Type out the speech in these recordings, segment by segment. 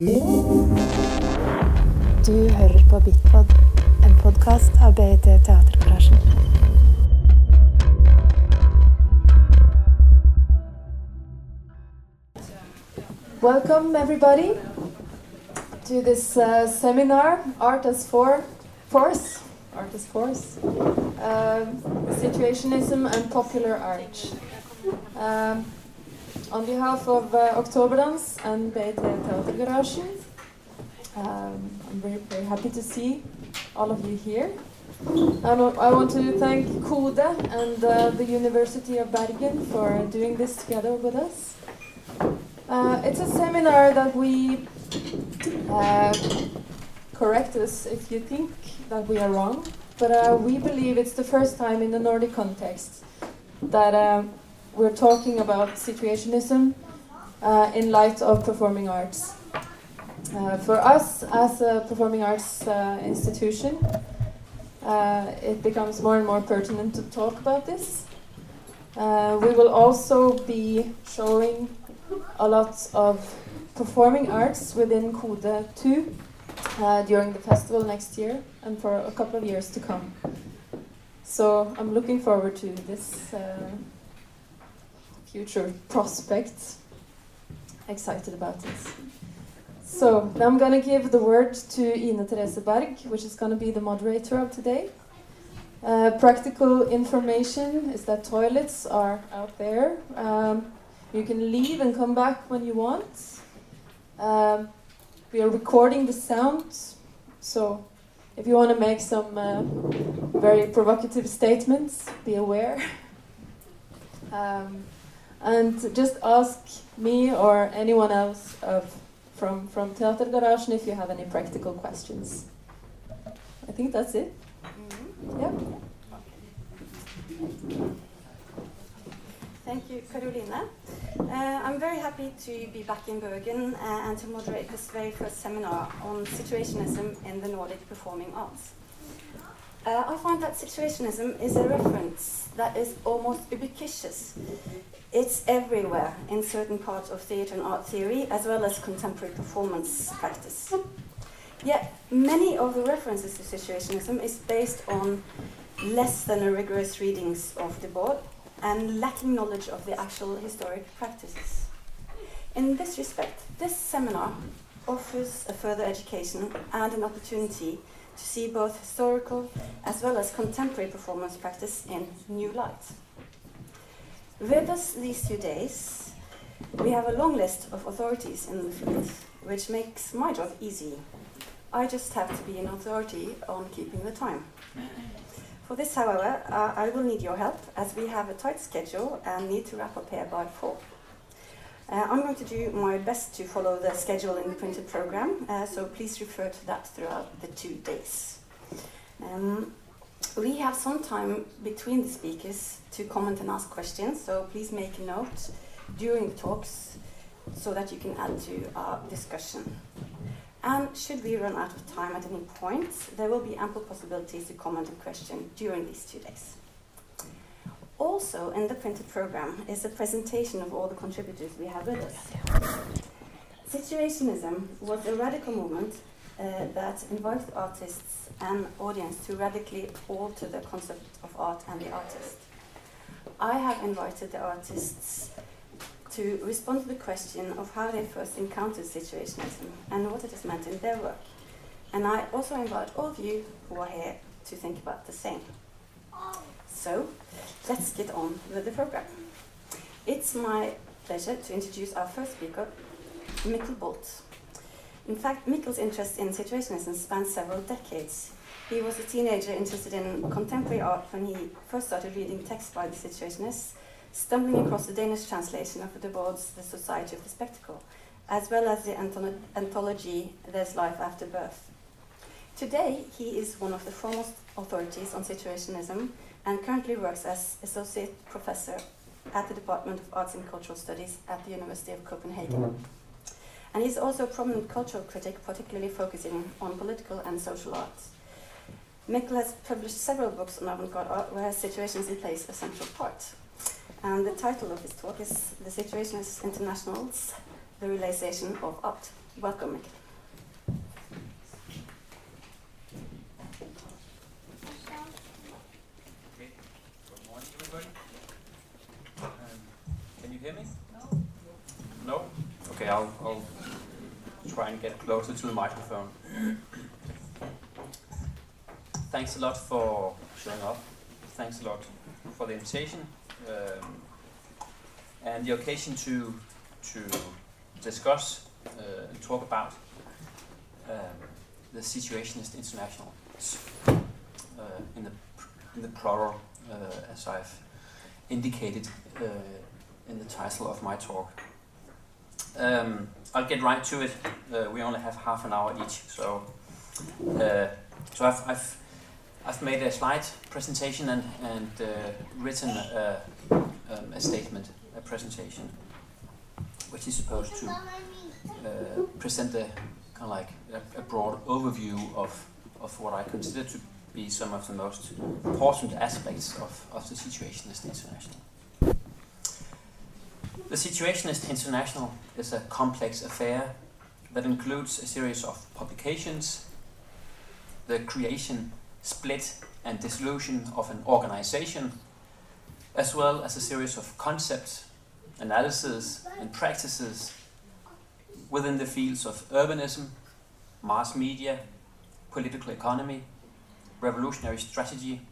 Du hører på Bitpod, en podkast av BIT Teatergarasjen. Welcome, everybody, to this uh, seminar, Art as for Force, Art as Force, um, Situationism and Popular Art. Um, on behalf of uh, and BT Teatergarasjen, um, I'm very, very happy to see all of you here. And I want to thank Kode and uh, the University of Bergen for doing this together with us. Uh, it's a seminar that we uh, correct us if you think that we are wrong, but uh, we believe it's the first time in the Nordic context that uh, we're talking about situationism uh, in light of performing arts. Uh, for us, as a performing arts institution, it becomes more and more pertinent to talk about this. we will also be showing a lot of performing arts within Kode 2 uh, during the festival next year and for a couple of years to come. So I'm looking forward to this uh, future prospects. Excited about this. So now I'm going to give the word to Ine Therese Berg, which is going to be the moderator of today. Uh, practical information is that toilets are out there. Um, you can leave and come back when you want. Um, we are recording the sound, so if you want to make some uh, very provocative statements, be aware. um, and just ask me or anyone else of, from, from Teatergarasjen if you have any practical questions. I think that's it. Mm -hmm. Yeah. Thank you, Caroline. Uh, I'm very happy to be back in Bergen uh, and to moderate this very first seminar on situationism in the Nordic performing arts. Uh, I find that situationism is a reference that is almost ubiquitous. It's everywhere in certain parts of theatre and art theory, as well as contemporary performance practice. Yet, many of the references to situationism is based on less than a rigorous readings of the Debord and lacking knowledge of the actual historic practices. In this respect, this seminar offers a further education and an opportunity to see both historical as well as contemporary performance practice in new light. With us these two days, we have a long list of authorities in the field, which makes my job easy. I just have to be an authority on keeping the time. For this, however, uh, I will need your help as we have a tight schedule and need to wrap up here by four. Uh, I'm going to do my best to follow the schedule in the printed program, uh, so please refer to that throughout the two days. Um, we have some time between the speakers to comment and ask questions, so please make a note during the talks so that you can add to our discussion. And should we run out of time at any point, there will be ample possibilities to comment and question during these two days. Also, in the printed program is a presentation of all the contributors we have with us. Situationism was a radical movement uh, that invited artists and audience to radically alter the concept of art and the artist. I have invited the artists to respond to the question of how they first encountered situationism and what it has meant in their work. And I also invite all of you who are here to think about the same. So, let's get on with the program. It's my pleasure to introduce our first speaker, Mikkel Bolt. In fact, Mikkel's interest in situationism spans several decades. He was a teenager interested in contemporary art when he first started reading texts by the situationists stumbling across the Danish translation of Debord's The Society of the Spectacle, as well as the anthology There's Life After Birth. Today, he is one of the foremost authorities on situationism and currently works as associate professor at the Department of Arts and Cultural Studies at the University of Copenhagen. And he's also a prominent cultural critic, particularly focusing on political and social arts. Mikkel has published several books on avant-garde art where situations in place a central part. And the title of his talk is The Situationist Internationals, The Realization of Art. Welcome, Mick. Okay. Good morning, everybody. Um, can you hear me? No. No? Okay, I'll, I'll try and get closer to the microphone. Thanks a lot for showing up. Thanks a lot for the invitation um, and the occasion to to discuss uh, and talk about um, the Situationist International uh, in the in the plural, uh, as I've indicated uh, in the title of my talk. Um, I'll get right to it. Uh, we only have half an hour each, so uh, so I've, I've I've made a slide presentation and and uh, written a, um, a statement, a presentation, which is supposed to uh, present a kind of like a, a broad overview of of what I consider to be some of the most important aspects of, of the Situationist International. The Situationist International is a complex affair that includes a series of publications, the creation, split, and dissolution of an organization, as well as a series of concepts, analyses, and practices within the fields of urbanism, mass media, political economy, revolutionary strategy,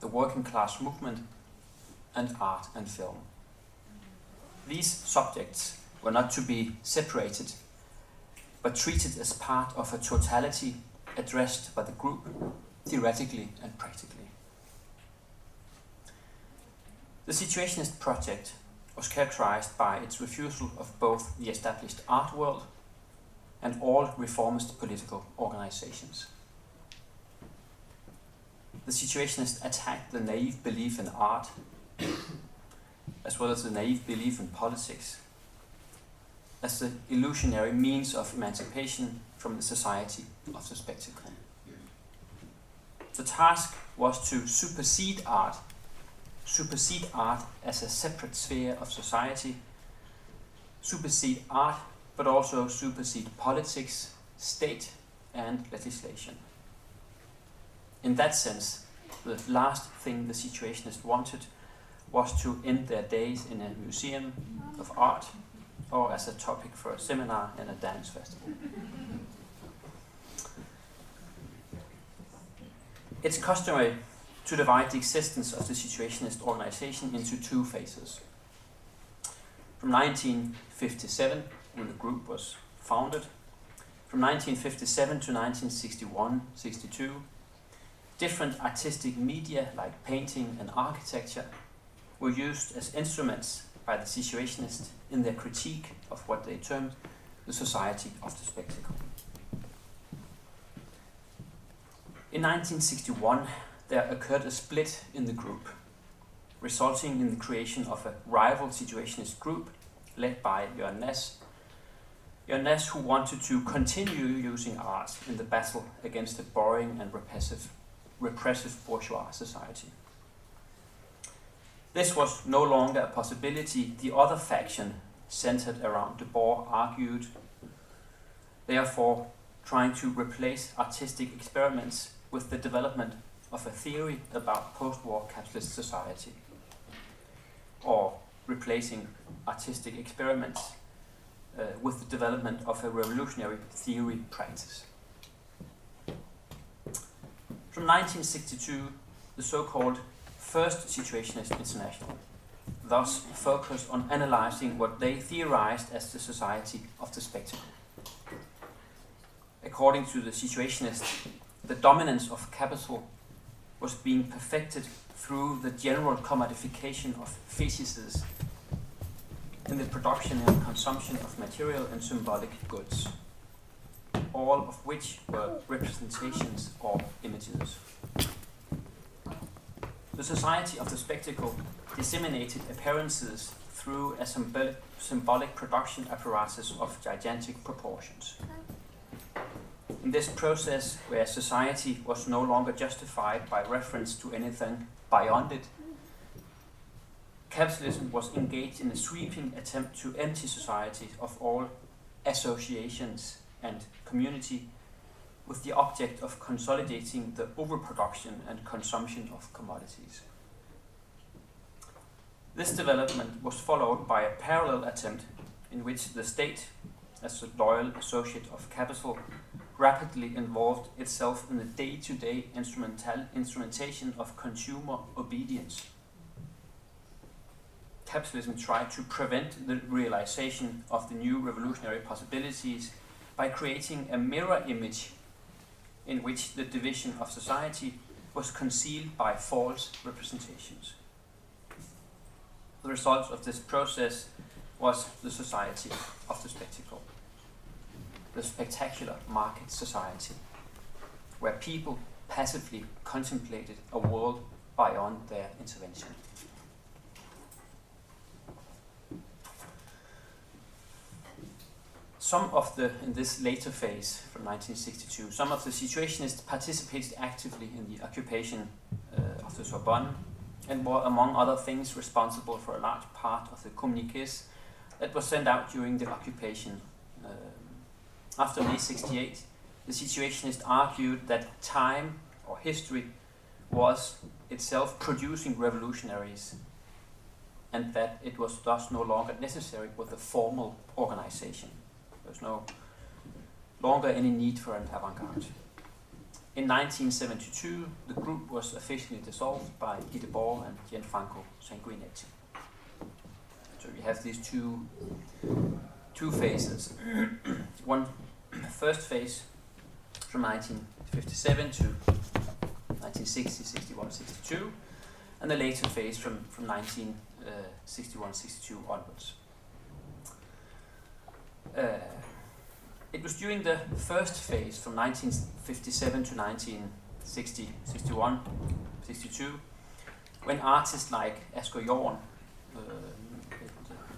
the working class movement, and art and film. These subjects were not to be separated, but treated as part of a totality addressed by the group, theoretically and practically. The Situationist project was characterized by its refusal of both the established art world and all reformist political organizations. The Situationists attacked the naive belief in art, as well as the naive belief in politics, as the illusionary means of emancipation from the society of the spectacle. The task was to supersede art, supersede art as a separate sphere of society, supersede art, but also supersede politics, state, and legislation. In that sense, the last thing the Situationists wanted was to end their days in a museum of art or as a topic for a seminar and a dance festival. It's customary to divide the existence of the Situationist organization into two phases. From 1957, when the group was founded, from 1957 to 1961 62, different artistic media like painting and architecture were used as instruments by the Situationists in their critique of what they termed the society of the spectacle. In 1961, there occurred a split in the group, resulting in the creation of a rival Situationist group led by Nash. Jørgen Nash, who wanted to continue using art in the battle against a boring and repressive, repressive bourgeois society. This was no longer a possibility. The other faction, centered around Debord, argued, therefore, trying to replace artistic experiments with the development of a theory about post war capitalist society, or replacing artistic experiments uh, with the development of a revolutionary theory practice. From 1962, the so called First Situationist International thus focused on analyzing what they theorized as the society of the spectacle. According to the Situationists, the dominance of capital was being perfected through the general commodification of fetuses in the production and consumption of material and symbolic goods, all of which were representations or images. The society of the spectacle disseminated appearances through a symbolic, production apparatus of gigantic proportions. In this process, where society was no longer justified by reference to anything beyond it, capitalism was engaged in a sweeping attempt to empty society of all associations and community with the object of consolidating the overproduction and consumption of commodities. This development was followed by a parallel attempt in which the state, as a loyal associate of capital, rapidly involved itself in the day to day instrumental instrumentation of consumer obedience. Capitalism tried to prevent the realization of the new revolutionary possibilities by creating a mirror image in which the division of society was concealed by false representations. The result of this process was the society of the spectacle, the spectacular market society, where people passively contemplated a world beyond their intervention. Some of the, in this later phase from 1962, some of the situationists participated actively in the occupation uh, of the Sorbonne and were, among other things, responsible for a large part of the communiques that were sent out during the occupation. Uh, after May 68, the situationists argued that time or history was itself producing revolutionaries and that it was thus no longer necessary with a formal organization. There's no longer any need for an avant-garde. In 1972, the group was officially dissolved by Guy Debord and Gianfranco Sanguinetti. So we have these two, two phases. One first phase from 1957 to 1960, 61, 62, and the later phase from, from 1961, uh, 62 onwards. Uh, it was during the first phase from 1957 to 1960, 61, 62, when artists like Asger Jorn, uh,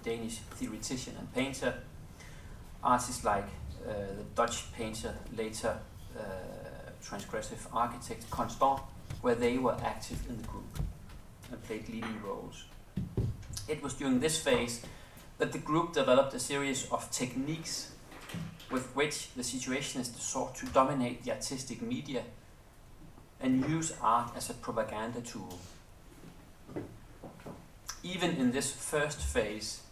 Danish theoretician and painter, artists like uh, the Dutch painter, later uh, transgressive architect Constant, where they were active in the group and played leading roles. It was during this phase that the group developed a series of techniques with which the situationists sought to dominate the artistic media and use art as a propaganda tool. Even in this first phase,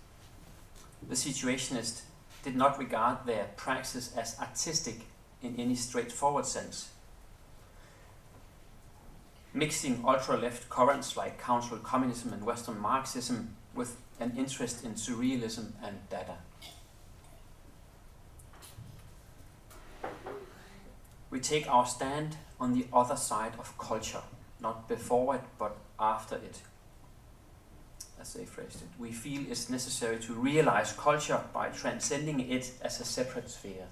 the situationists did not regard their praxis as artistic in any straightforward sense. Mixing ultra left currents like cultural communism and Western Marxism with an interest in surrealism and Dada. We take our stand on the other side of culture, not before it, but after it. As they phrased it, we feel it's necessary to realize culture by transcending it as a separate sphere.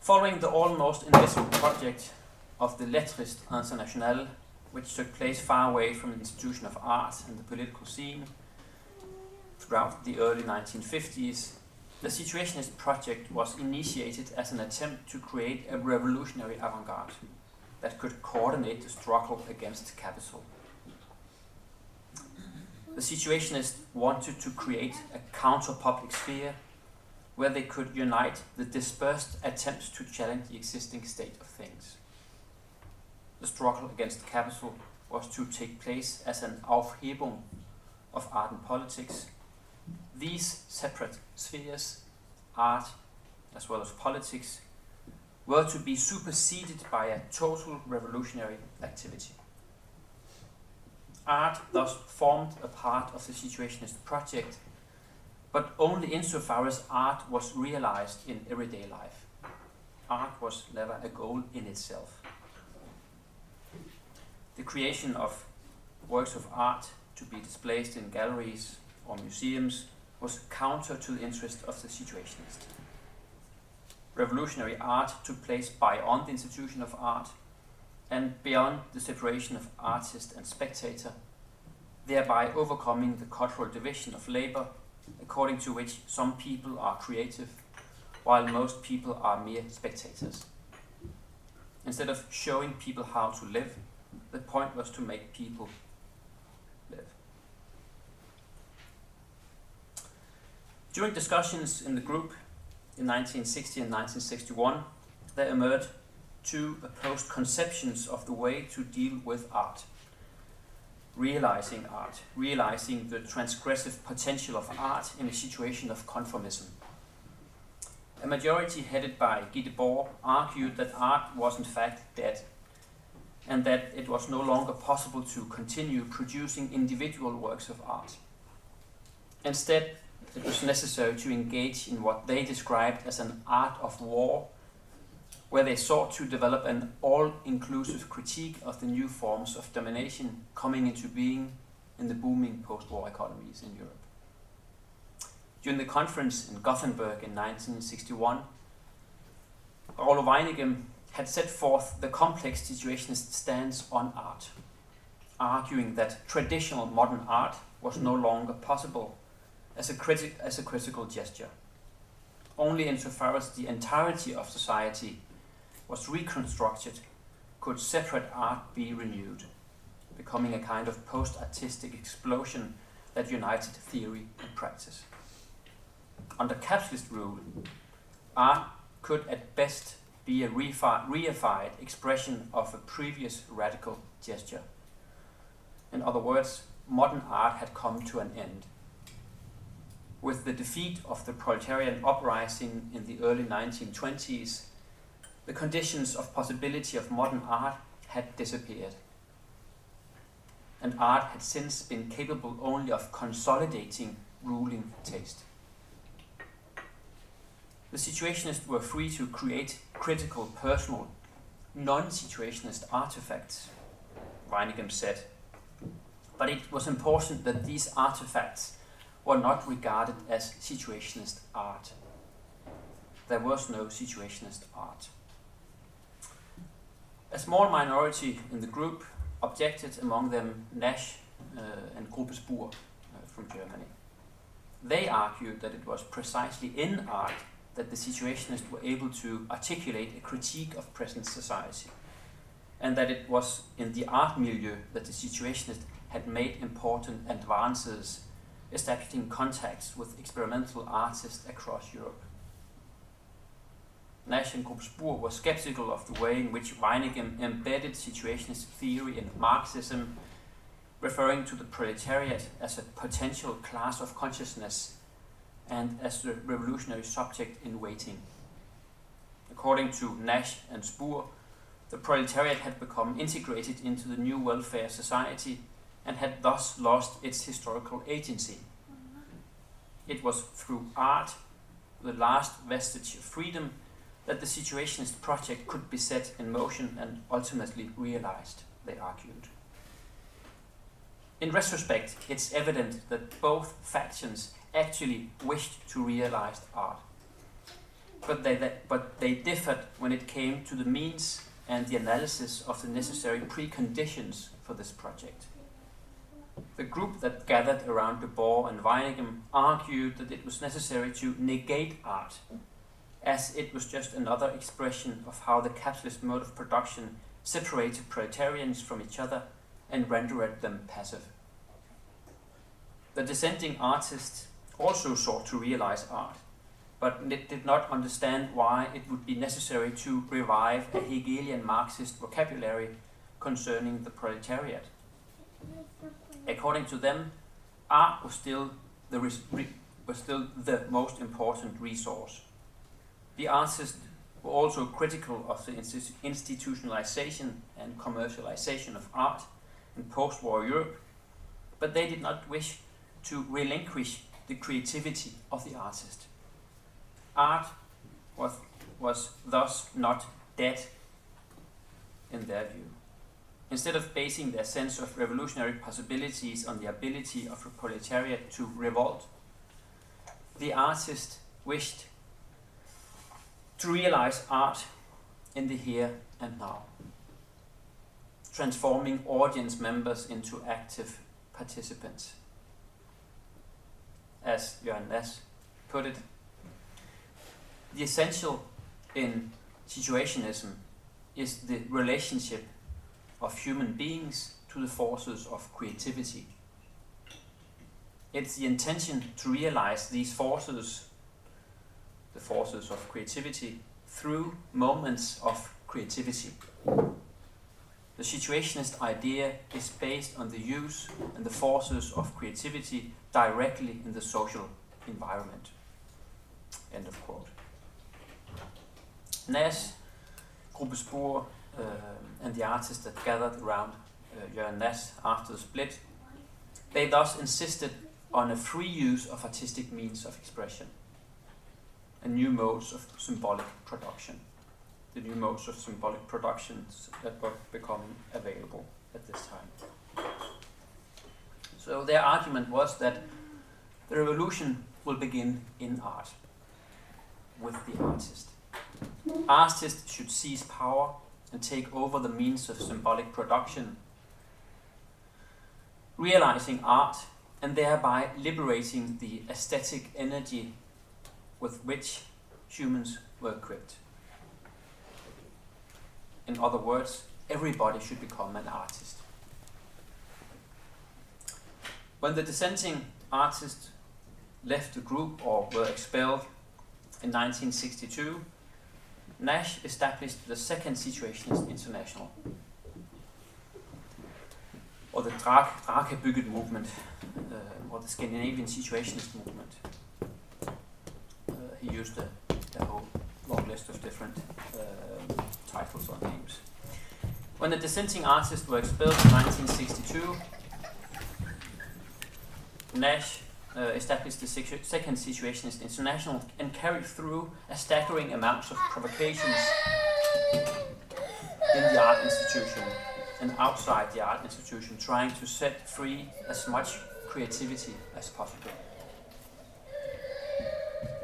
Following the almost invisible project of the Lettrist International which took place far away from the institution of art and the political scene throughout the early 1950s, the Situationist project was initiated as an attempt to create a revolutionary avant garde that could coordinate the struggle against capital. The Situationists wanted to create a counter public sphere where they could unite the dispersed attempts to challenge the existing state of things the struggle against capital was to take place as an Aufhebung of art and politics. These separate spheres, art as well as politics, were to be superseded by a total revolutionary activity. Art thus formed a part of the Situationist project, but only insofar as art was realized in everyday life. Art was never a goal in itself the creation of works of art to be displayed in galleries or museums was counter to the interest of the Situationists. Revolutionary art took place beyond the institution of art and beyond the separation of artist and spectator, thereby overcoming the cultural division of labor, according to which some people are creative, while most people are mere spectators. Instead of showing people how to live, the point was to make people live. During discussions in the group in 1960 and 1961, there emerged two opposed conceptions of the way to deal with art. Realizing art, realizing the transgressive potential of art in a situation of conformism. A majority headed by Guy Debord argued that art was in fact dead and that it was no longer possible to continue producing individual works of art. Instead, it was necessary to engage in what they described as an art of war, where they sought to develop an all inclusive critique of the new forms of domination coming into being in the booming post war economies in Europe. During the conference in Gothenburg in 1961, Raoul Vaneigem had set forth the complex situationist stance on art, arguing that traditional modern art was no longer possible as a, criti- as a critical gesture. Only insofar as the entirety of society was reconstructed could separate art be renewed, becoming a kind of post artistic explosion that united theory and practice. Under capitalist rule, art could at best be a reified expression of a previous radical gesture. In other words, modern art had come to an end. With the defeat of the proletarian uprising in the early 1920s, the conditions of possibility of modern art had disappeared. And art had since been capable only of consolidating ruling taste. The situationists were free to create critical, personal, non situationist artifacts, Vaneigem said. But it was important that these artifacts were not regarded as situationist art. There was no situationist art. A small minority in the group objected, among them Nash uh, and Gruppe Spur uh, from Germany. They argued that it was precisely in art that the situationists were able to articulate a critique of present society, and that it was in the art milieu that the situationists had made important advances establishing contacts with experimental artists across Europe. Nash and Gruppe Spur were skeptical of the way in which Vaneigem embedded situationist theory in Marxism, referring to the proletariat as a potential class of consciousness and as the revolutionary subject in waiting. According to Nash and Spur, the proletariat had become integrated into the new welfare society and had thus lost its historical agency. It was through art, the last vestige of freedom, that the Situationist project could be set in motion and ultimately realized, they argued. In retrospect, it's evident that both factions actually wished to realize art. But they, but they differed when it came to the means and the analysis of the necessary preconditions for this project. The group that gathered around Debord and Vaneigem argued that it was necessary to negate art, as it was just another expression of how the capitalist mode of production separated proletarians from each other and rendered them passive. The dissenting artists also sought to realize art, but did not understand why it would be necessary to revive a Hegelian Marxist vocabulary concerning the proletariat. According to them, art was still the, was still the most important resource. The artists were also critical of the institutionalization and commercialization of art in post war Europe, but they did not wish to relinquish the creativity of the artist. Art was, was thus not dead in their view. Instead of basing their sense of revolutionary possibilities on the ability of the proletariat to revolt, the artist wished to realize art in the here and now, transforming audience members into active participants as Jørgen Nash put it, the essential in situationism is the relationship of human beings to the forces of creativity. it's the intention to realize these forces, the forces of creativity, through moments of creativity. The situationist idea is based on the use and the forces of creativity directly in the social environment. End of quote. Nash, Gruppe Spur, uh, and the artists that gathered around uh, Nash after the split, they thus insisted on a free use of artistic means of expression and new modes of symbolic production. The new modes of symbolic productions that were becoming available at this time. So their argument was that the revolution will begin in art, with the artist. Artists should seize power and take over the means of symbolic production, realizing art and thereby liberating the aesthetic energy with which humans were equipped. In other words, everybody should become an artist. When the dissenting artists left the group or were expelled in 1962, Nash established the Second Situationist International, or the Drakabygget movement, uh, or the Scandinavian Situationist movement. Uh, he used a, a, whole long list of different uh, titles or names. When the dissenting artists were expelled in 1962, Nash uh, established the Second Situationist International and carried through a staggering amount of provocations in the art institution and outside the art institution, trying to set free as much creativity as possible.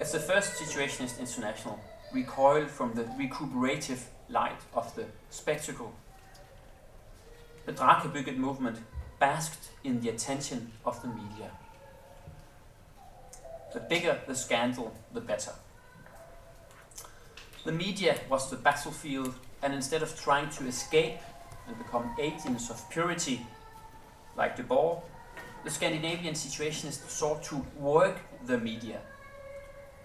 As the first Situationist International recoiled from the recuperative light of the spectacle, the Drakabygget movement basked in the attention of the media. The bigger the scandal, the better. The media was the battlefield, and instead of trying to escape and become agents of purity, like Debord, the Scandinavian situationists sought to work the media,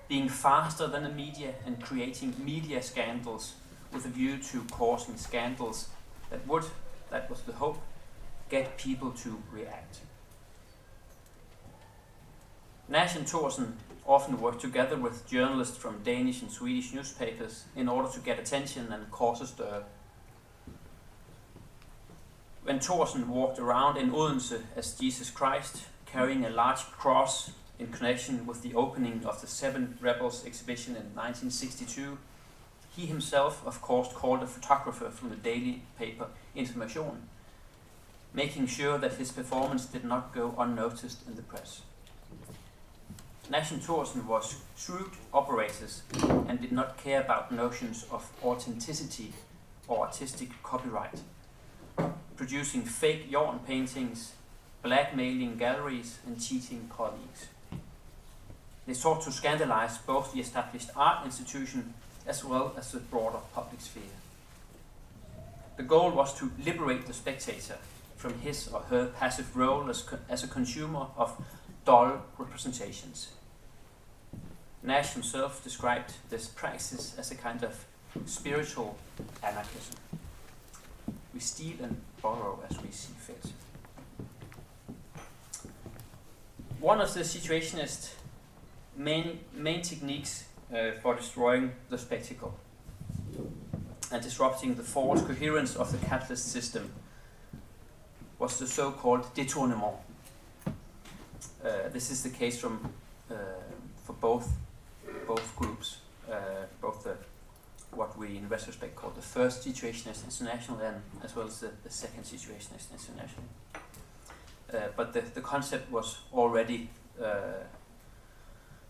being faster than the media and creating media scandals with a view to causing scandals that would, that was the hope, get people to react. Nash and Thorsen often worked together with journalists from Danish and Swedish newspapers in order to get attention and cause a stir. When Thorsen walked around in Odense as Jesus Christ, carrying a large cross in connection with the opening of the Seven Rebels exhibition in 1962, he himself, of course, called a photographer from the daily paper Information, making sure that his performance did not go unnoticed in the press. And Thorsen was shrewd operators and did not care about notions of authenticity or artistic copyright, producing fake Jorn paintings, blackmailing galleries, and cheating colleagues. They sought to scandalize both the established art institution as well as the broader public sphere. The goal was to liberate the spectator from his or her passive role as, as a consumer of dull representations. Nash himself described this praxis as a kind of spiritual anarchism. We steal and borrow as we see fit. One of the situationist main, main techniques uh, for destroying the spectacle and disrupting the false coherence of the capitalist system was the so-called détournement. Uh, this is the case from uh, for both both groups, uh, both the what we in retrospect call the first situationist international and as well as the, the second situationist international. Uh, but the, the concept was already uh,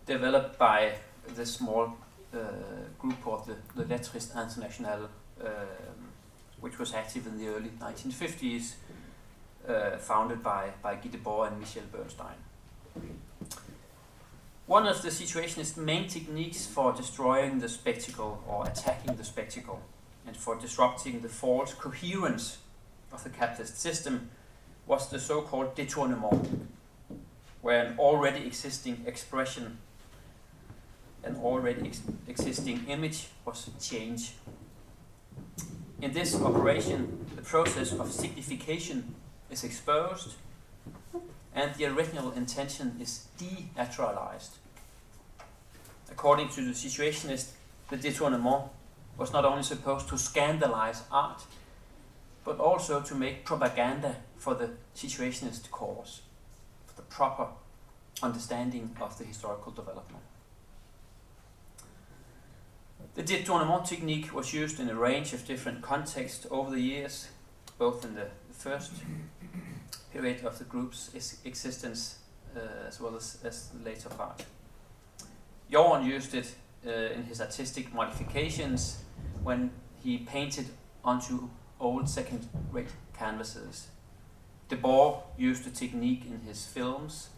developed by this small uh, group called the, the Lettrist International, um, which was active in the early 1950s, uh, founded by, by Debord and Michèle Bernstein. One of the situationist main techniques for destroying the spectacle or attacking the spectacle and for disrupting the false coherence of the capitalist system was the so-called détournement, where an already existing expression, an already ex- existing image was changed. In this operation, the process of signification is exposed and the original intention is denaturalized. According to the situationist, the détournement was not only supposed to scandalize art, but also to make propaganda for the situationist cause, for the proper understanding of the historical development. The détournement technique was used in a range of different contexts over the years, both in the first period of the group's existence uh, as well as, as the later part. Jorn used it uh, in his artistic modifications when he painted onto old second-rate canvases. Debord used the technique in his films,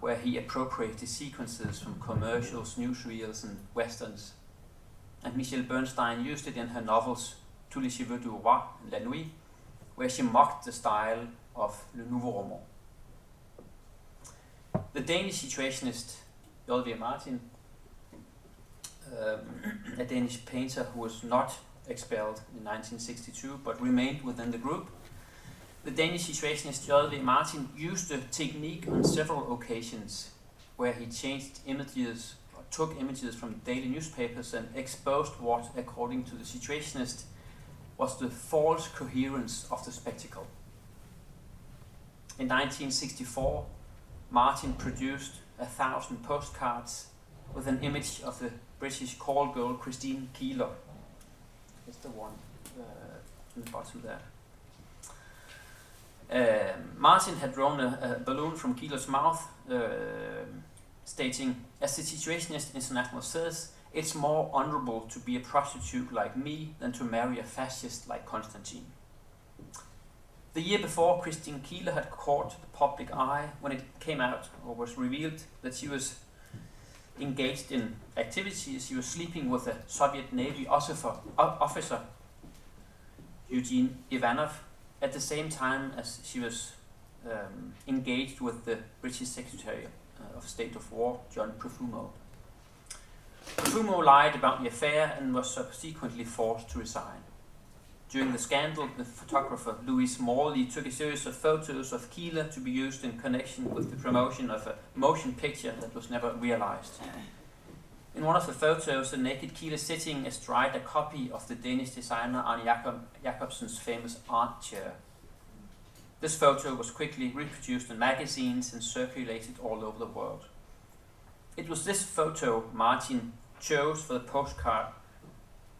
where he appropriated sequences from commercials, newsreels, and westerns. And Michèle Bernstein used it in her novels Tous les chevaux du roi and La Nuit, where she mocked the style of Le Nouveau Roman. The Danish situationist J.V. Martin, um, a Danish painter who was not expelled in 1962 but remained within the group, the Danish situationist J.V. Martin used the technique on several occasions where he changed images took images from daily newspapers and exposed what, according to the situationist, was the false coherence of the spectacle. In 1964, Martin produced a thousand postcards with an image of the British call girl Christine Keeler. It's the one uh, in the bottom there. Uh, Martin had drawn a, a, balloon from Keeler's mouth, uh, stating, As the Situationist International says, it's more honorable to be a prostitute like me than to marry a fascist like Constantine. The year before, Christine Keeler had caught the public eye when it came out or was revealed that she was engaged in activities. She was sleeping with a Soviet Navy officer, officer Eugene Ivanov, at the same time as she was um, engaged with the British Secretary Uh, of State of War, John Profumo. Profumo lied about the affair and was subsequently forced to resign. During the scandal, the photographer Lewis Morley took a series of photos of Keeler to be used in connection with the promotion of a motion picture that was never realized. In one of the photos, the naked Keeler sitting astride a copy of the Danish designer Arne Jacob, Jacobsen's famous art chair. This photo was quickly reproduced in magazines and circulated all over the world. It was this photo Martin chose for the postcard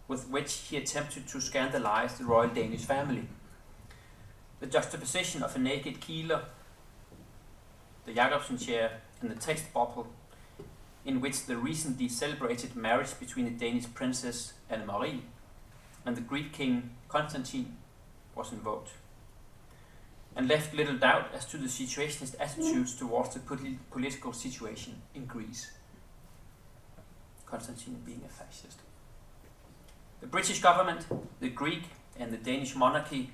with which he attempted to scandalize the royal Danish family. The juxtaposition of a naked Keeler, the Jacobsen chair, and the text bubble in which the recently celebrated marriage between the Danish princess Anne Marie and the Greek king Constantine was invoked, and left little doubt as to the situationist attitudes towards the polit- political situation in Greece. Constantine being a fascist. The British government, the Greek, and the Danish monarchy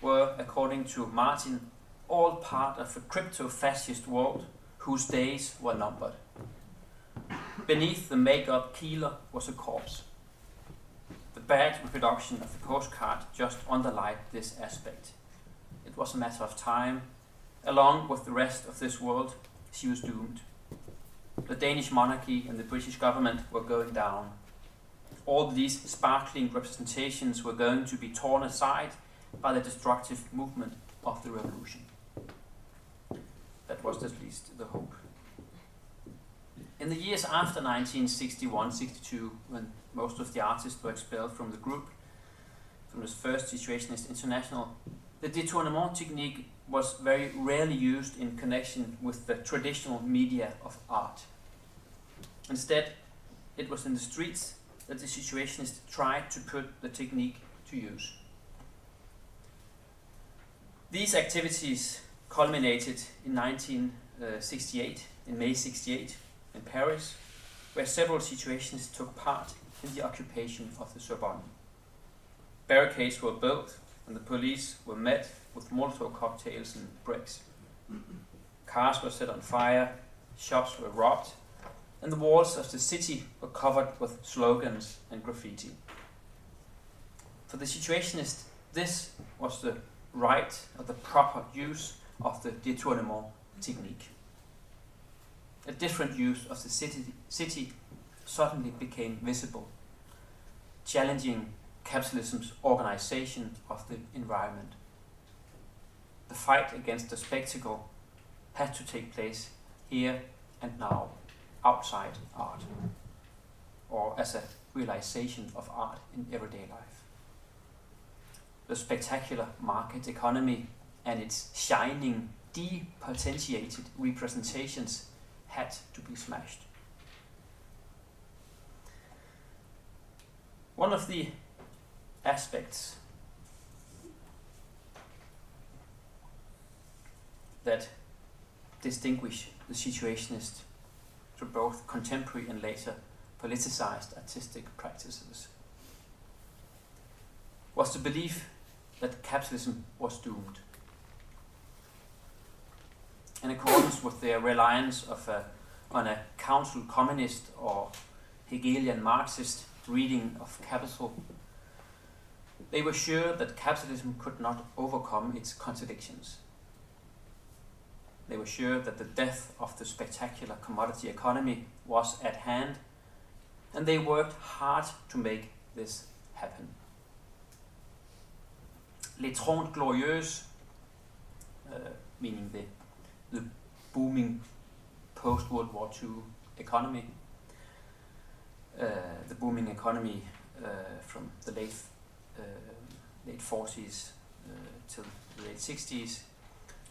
were, according to Martin, all part of a crypto fascist world whose days were numbered. Beneath the make up Keeler was a corpse. The bad reproduction of the postcard just underlined this aspect. It was a matter of time. Along with the rest of this world, she was doomed. The Danish monarchy and the British government were going down all these sparkling representations were going to be torn aside by the destructive movement of the revolution. That was at least the hope. In the years after 1961 62, when most of the artists were expelled from the group, from this first Situationist International, the détournement technique was very rarely used in connection with the traditional media of art. Instead, it was in the streets that the situationists tried to put the technique to use. These activities culminated in 1968, in May 68, in Paris, where several situationists took part in the occupation of the Sorbonne. Barricades were built and the police were met with Molotov cocktails and bricks. cars were set on fire, shops were robbed, and the walls of the city were covered with slogans and graffiti. For the Situationist, this was the right or the proper use of the détournement technique. A different use of the city, city suddenly became visible, challenging capitalism's organization of the environment. The fight against the spectacle had to take place here and now, outside art, or as a realization of art in everyday life. The spectacular market economy and its shining, depotentiated representations had to be smashed. One of the aspects that distinguish the Situationist from both contemporary and later politicized artistic practices was the belief that capitalism was doomed. In accordance with their reliance of a, on a council communist or Hegelian Marxist reading of capital, they were sure that capitalism could not overcome its contradictions. They were sure that the death of the spectacular commodity economy was at hand, and they worked hard to make this happen. Les Trente Glorieuses, uh, meaning the, the booming post World War II economy, uh, the booming economy uh, from the late late 40s uh, till the late 60s,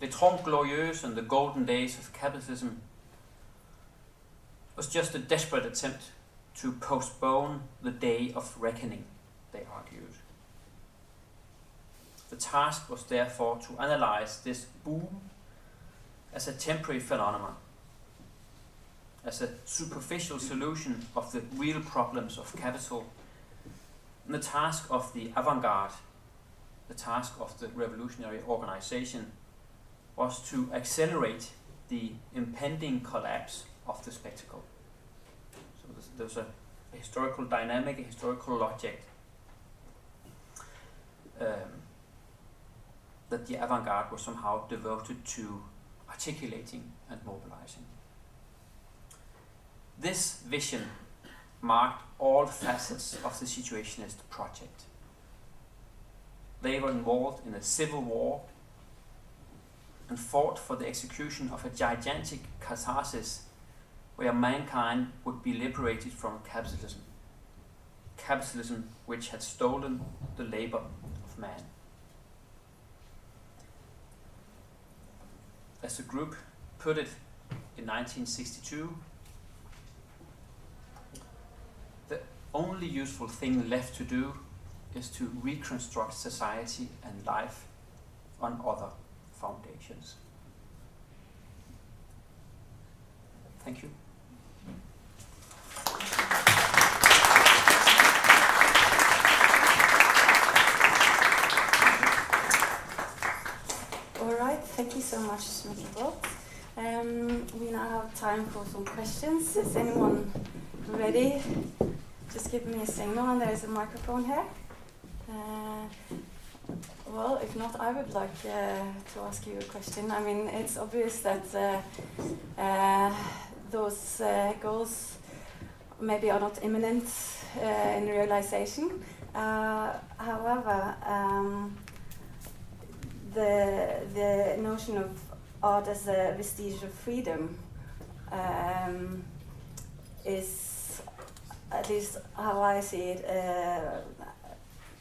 Les Trente Glorieuses and the golden days of capitalism was just a desperate attempt to postpone the day of reckoning, they argued. The task was therefore to analyze this boom as a temporary phenomenon, as a superficial solution of the real problems of capital, and the task of the avant garde, the task of the revolutionary organization, was to accelerate the impending collapse of the spectacle. So there's, a, historical dynamic, a historical logic um, that the avant garde was somehow devoted to articulating and mobilizing. This vision marked all facets of the Situationist project. They were involved in a civil war and fought for the execution of a gigantic catharsis where mankind would be liberated from capitalism. Capitalism which had stolen the labor of man. As the group put it in 1962, the only useful thing left to do is to reconstruct society and life on other foundations. Thank you. All right, thank you so much, Mr. Um, we now have time for some questions. Is anyone ready? Just give me a signal, and there's a microphone here. Uh, well, if not, I would like uh, to ask you a question. I mean, it's obvious that uh, uh, those uh, goals maybe are not imminent uh, in realization. However, um, the the notion of art as a vestige of freedom um, is, at least how I see it,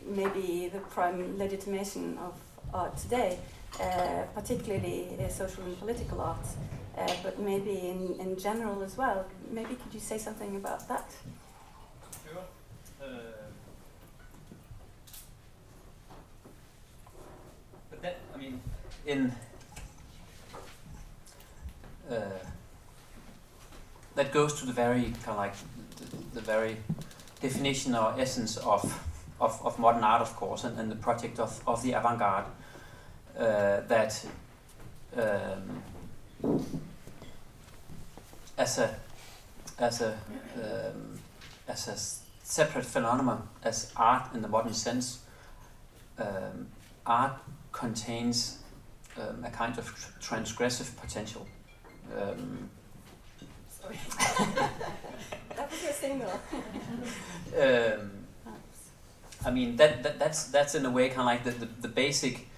maybe the prime legitimation of art today, uh, particularly uh, social and political art, uh, but maybe in, in general as well. Maybe could you say something about that? Sure. Uh, but that, I mean, in uh, that goes to the very kind of like the, very definition or essence of of, of modern art, of course, and, and the project of, of the avant garde uh, that um, as a as a um, as a separate phenomenon as art in the modern sense. Um, art contains um, a kind of tr- transgressive potential. Um, I mean that, that that's that's in a way kind of like the the, the basic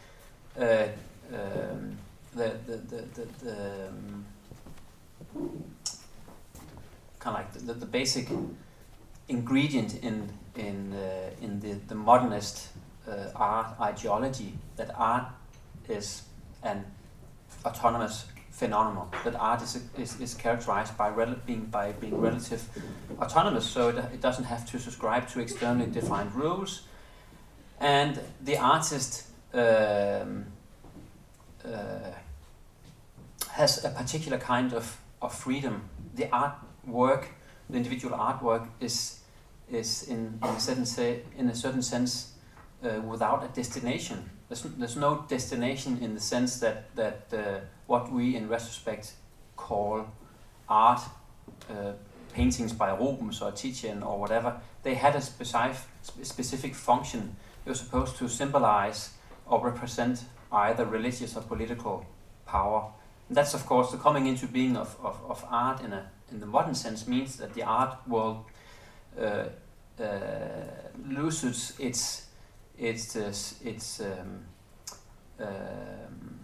uh, um, the the the the, um, kind of like the, the, the basic ingredient in in uh, in the the modernist uh, art ideology that art is an autonomous phenomenon that art is, is, is characterized by being by being relative autonomous. So it, it doesn't have to subscribe to externally defined rules. And the artist um, uh, has a particular kind of, of freedom. The artwork the individual artwork is is in, in a certain say, in a certain sense uh, without a destination. There's, there's no destination in the sense that that uh, what we in retrospect call art uh, paintings by Rubens or Titian or whatever, they had a specific, specific function. They were supposed to symbolize or represent either religious or political power. And that's, of course, the coming into being of, of, of art in, a, in the modern sense means that the art world uh, uh, loses its, its, uh, its, um, um,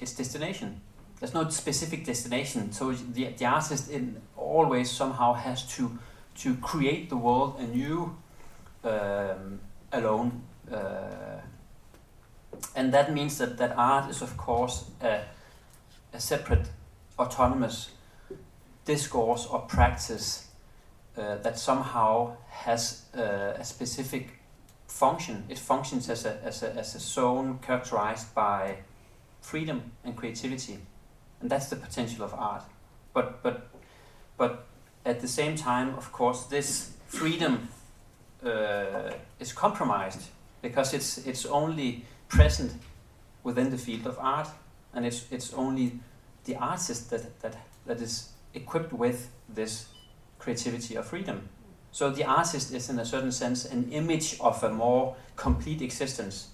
its destination there's no specific destination. So the, the artist in always somehow has to to create the world anew um, alone, uh, and that means that that art is of course a, a separate, autonomous discourse or practice uh, that somehow has uh, a specific function. It functions as a, as a as a zone characterized by freedom and creativity and that's the potential of art. But but but at the same time, of course, this freedom uh, is compromised because it's it's only present within the field of art, and it's it's only the artist that that that is equipped with this creativity or freedom. So the artist is, in a certain sense, an image of a more complete existence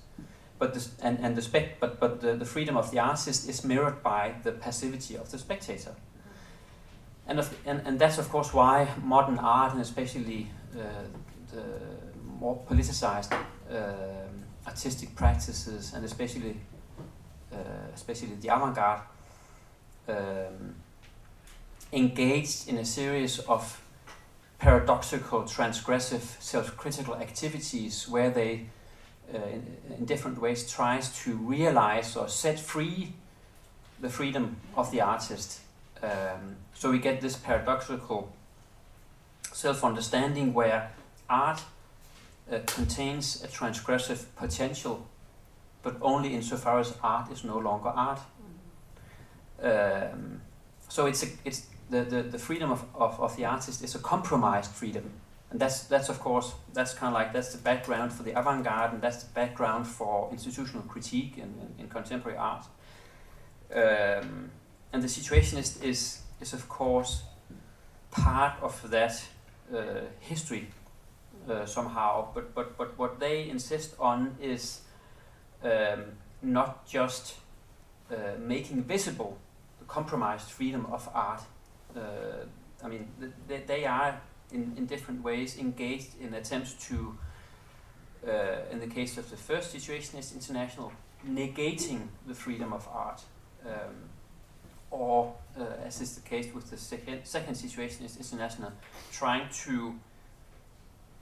but the, and, and the spec, but, but the, the freedom of the artist is mirrored by the passivity of the spectator. And, of, and, and that's of course why modern art and especially uh, the more politicized um artistic practices and especially uh, especially the avant-garde um, engaged in a series of paradoxical, transgressive, self-critical activities where they uh, in, in different ways tries to realize or set free the freedom of the artist. Um, so we get this paradoxical self understanding where art uh, contains a transgressive potential, but only insofar as art is no longer art. Um, so it's, a, it's the, the, the freedom of, of, of the artist is a compromised freedom and that's that's of course that's kind of like that's the background for the avant-garde and that's the background for institutional critique in, in, in contemporary art. Um, and the situation is, is of course part of that uh, history uh, somehow. But but but what they insist on is um, not just uh, making visible the compromised freedom of art. Uh, I mean th- they, they are in, in different ways engaged in attempts to, uh, in the case of the first Situationist International, negating the freedom of art. Um, or, uh, as is the case with the second, second Situationist International, trying to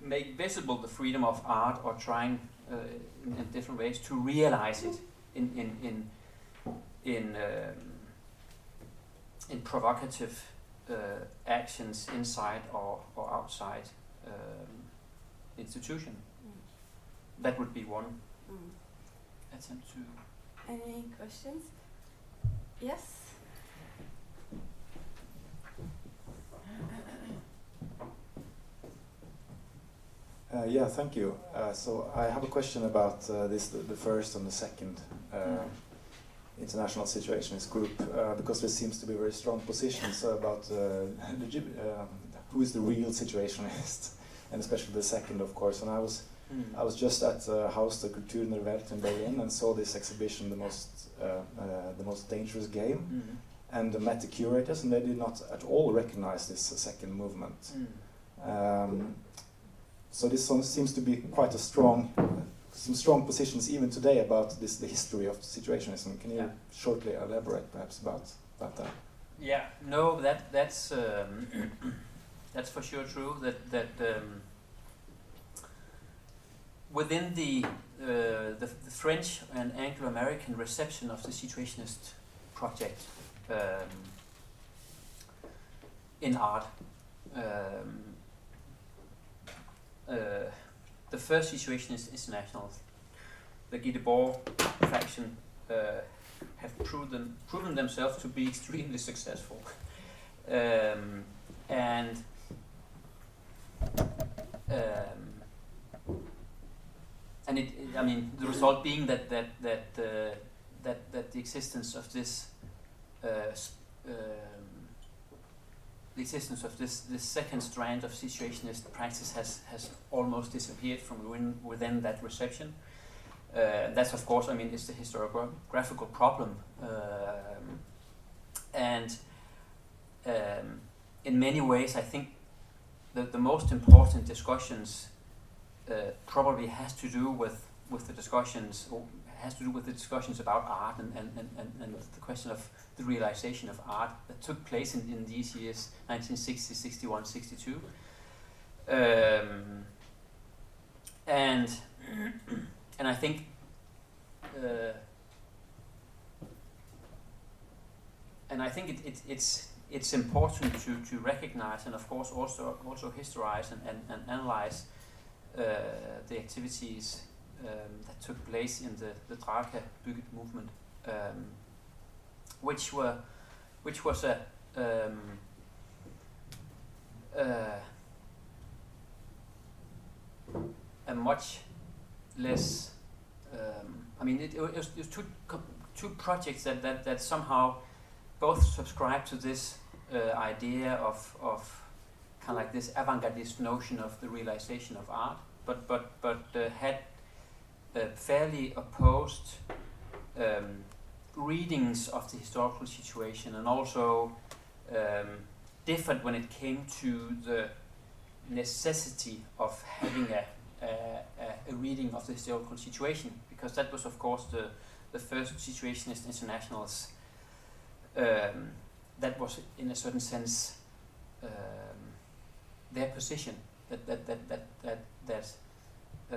make visible the freedom of art or trying uh, in, in, different ways to realize it in, in, in, in, um, in provocative actions inside or, or outside um, institution. Mm. That would be one Mm. attempt to. Any questions? Yes? Uh, yeah, thank you. Uh, so I have a question about uh, this, the, the first and the second uh, international situationist group uh, because there seems to be very strong positions about uh, um, who is the real situationist, and especially the second, of course. And I was Mm. I was just at uh, Haus der Kulturen der Welt in Berlin and saw this exhibition, the most uh, uh, the most dangerous game, Mm. and met the curators, and they did not at all recognize this second movement. Mm. Um, so this one seems to be quite a strong, some strong positions even today about this the history of situationism. Can you Yeah. shortly elaborate perhaps about about that? Yeah, no, that that's um, that's for sure true. That that um, within the, uh, the the French and Anglo-American reception of the situationist project um, in art, um, uh, the first situationist internationals, the Guy Debord faction, uh, have proven proven themselves to be extremely successful, um, and um, and it, it- I mean the result being that that that uh, that that the existence of this uh, um, the existence of this this second strand of situationist practice has has almost disappeared from within, within that reception. Uh, that's of course, I mean, it's the historiographical problem, um, and um, in many ways, I think the the most important discussions uh, probably has to do with with the discussions has to do with the discussions about art and and, and, and, the question of the realization of art that took place in, in these years 1960 61 62 um, and and I think uh, and I think it, it, it's it's important to, to recognize and of course also also historize and, and, and analyze uh, the activities um, that took place in the, the Draka Bygget movement, um, which were which was a um, uh, a much less. Um, I mean, it, it, was, it was two two projects that, that, that somehow both subscribe to this uh, idea of of kind of like this avant-gardist notion of the realization of art, but but but uh, had fairly opposed um, readings of the historical situation, and also um, differed when it came to the necessity of having a, a, a, a reading of the historical situation, because that was, of course, the the first situationist internationals. Um, that was, in a certain sense, um, their position that that that that that, that uh,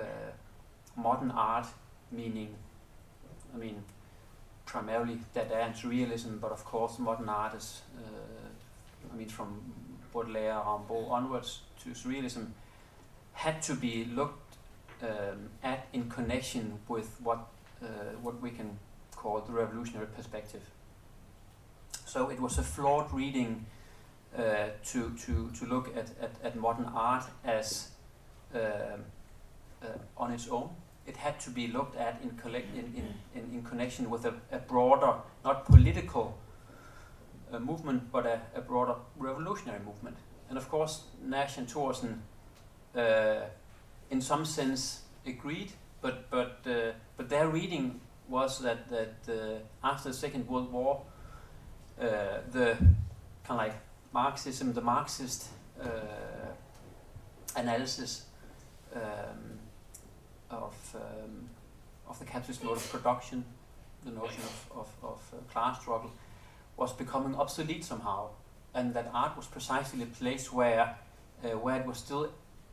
modern art, meaning, I mean, primarily Dada and Surrealism, but of course modern art is, uh, I mean, from Baudelaire, Rimbaud onwards to Surrealism, had to be looked um, at in connection with what uh, what we can call the revolutionary perspective. So it was a flawed reading uh, to, to, to look at, at, at modern art as um, uh, on its own. It had to be looked at in, collect, in, in, in, in connection with a, a broader, not political uh, movement, but a, a broader revolutionary movement. And of course, Nash and Thorsen, uh, in some sense, agreed, but, but, uh, but their reading was that, that uh, after the Second World War, uh, the kind of like Marxism, the Marxist uh, analysis um, of um, of the capitalist mode of production, the notion of of, of uh, class struggle, was becoming obsolete somehow, and that art was precisely a place where uh, where it was still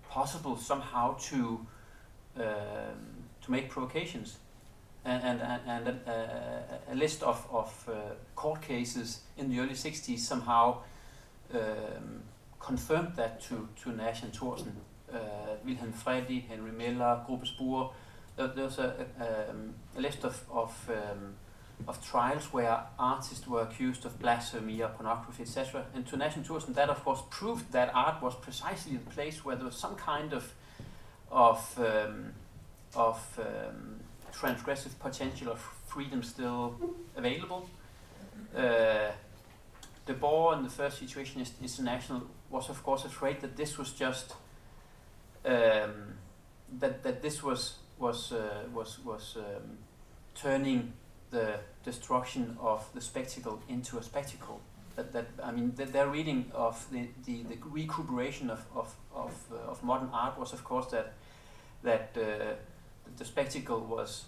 possible somehow to um, to make provocations and, and, and, and a, a, list of, of uh, court cases in the early 60s somehow um, confirmed that to, to Nash and Thorsen. Uh, Wilhelm Freddie, Henry Miller, Gruppe Spur. There, there's a, a, um, a list of, of, um, of trials where artists were accused of blasphemy or pornography, etc. And to and that of course proved that art was precisely the place where there was some kind of, of, um, of um, transgressive potential of freedom still available. Uh, Debord in the first Situationist International was of course afraid that this was just um, that that this was was uh, was was um, turning the destruction of the spectacle into a spectacle. That, that I mean, the, their reading of the, the, the recuperation of of of, uh, of modern art was, of course, that that uh, the spectacle was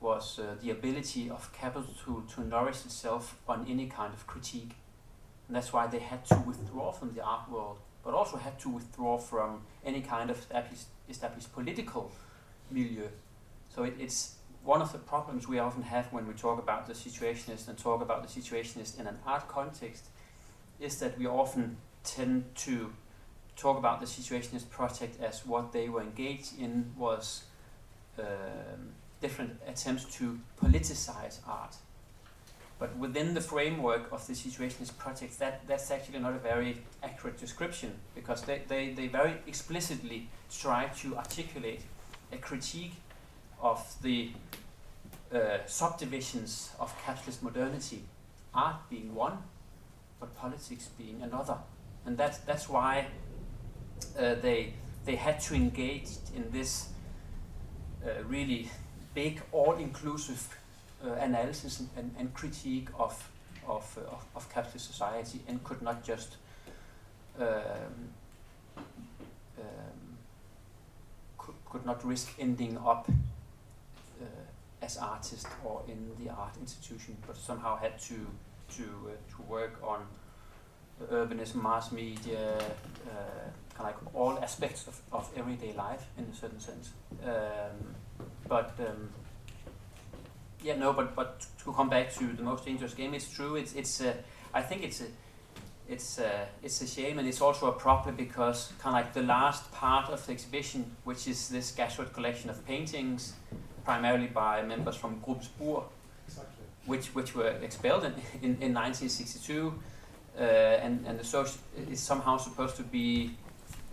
was uh, the ability of capital to, to nourish itself on any kind of critique. And that's why they had to withdraw from the art world, but also had to withdraw from any kind of established, established political milieu. So it, it's one of the problems we often have when we talk about the situationist and talk about the situationist in an art context is that we often tend to talk about the situationist project as what they were engaged in was um, different attempts to politicize art. But within the framework of the situationist projects, that, that's actually not a very accurate description because they, they, they very explicitly try to articulate a critique of the uh, subdivisions of capitalist modernity, art being one, but politics being another. And that's, that's why uh, they, they had to engage in this uh, really big, all-inclusive uh, analysis and, and, critique of, of, uh, of, of, capitalist society and could not just um, um, could, could not risk ending up as artist or in the art institution, but somehow had to to uh, to work on urbanism, mass media, uh, kind of like all aspects of, of everyday life in a certain sense. Um, but um, yeah, no, but but to come back to the most dangerous game, it's true. It's it's uh, I think it's a it's uh, it's a shame and it's also a problem because kind of like the last part of the exhibition, which is this Gashford collection of paintings, primarily by members from Groupe Spur, exactly. which, which were expelled in, in, in 1962, uh, and, and the social is somehow supposed to be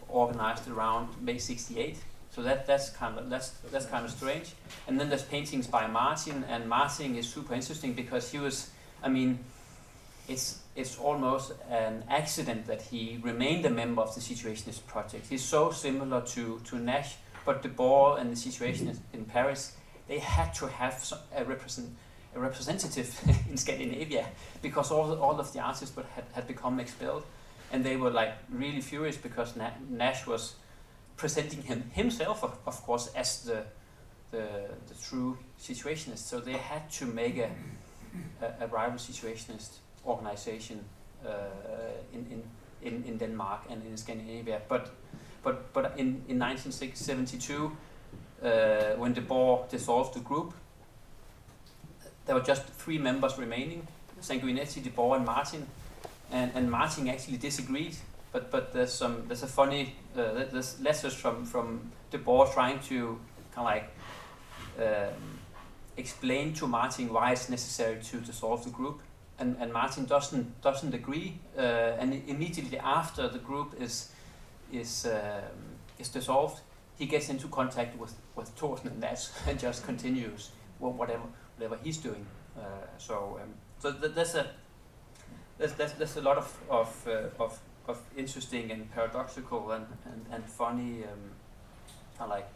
organized around May 68. So that, that's kind of that's that's kind of strange. And then there's paintings by Martin, and Martin is super interesting because he was, I mean, it's it's almost an accident that he remained a member of the Situationist project. He's so similar to to Nash, but Debord and the Situationist in Paris they had to have some, a, represent, a representative in Scandinavia because all, all of the artists had, had become expelled. And they were like really furious because Na Nash was presenting him himself, of, of course, as the, the, the true situationist. So they had to make a, a, a rival situationist organization uh, in, in, in, in Denmark and in Scandinavia. But, but, but in, in 1972, uh, when Debord dissolved the group, there were just three members remaining, Sanguinetti, Debord, and Martin. And, and Martin actually disagreed, but, but there's some there's a funny uh, there's letters from from Debord trying to kind of like um, explain to Martin why it's necessary to dissolve the group, and, and Martin doesn't doesn't agree, uh, and immediately after the group is is um, is dissolved, he gets into contact with, with Thorsen and Nash and just continues whatever whatever he's doing. Uh, so um, so th- there's a there's, there's, there's a lot of of, uh, of of interesting and paradoxical and, and, and funny um, of like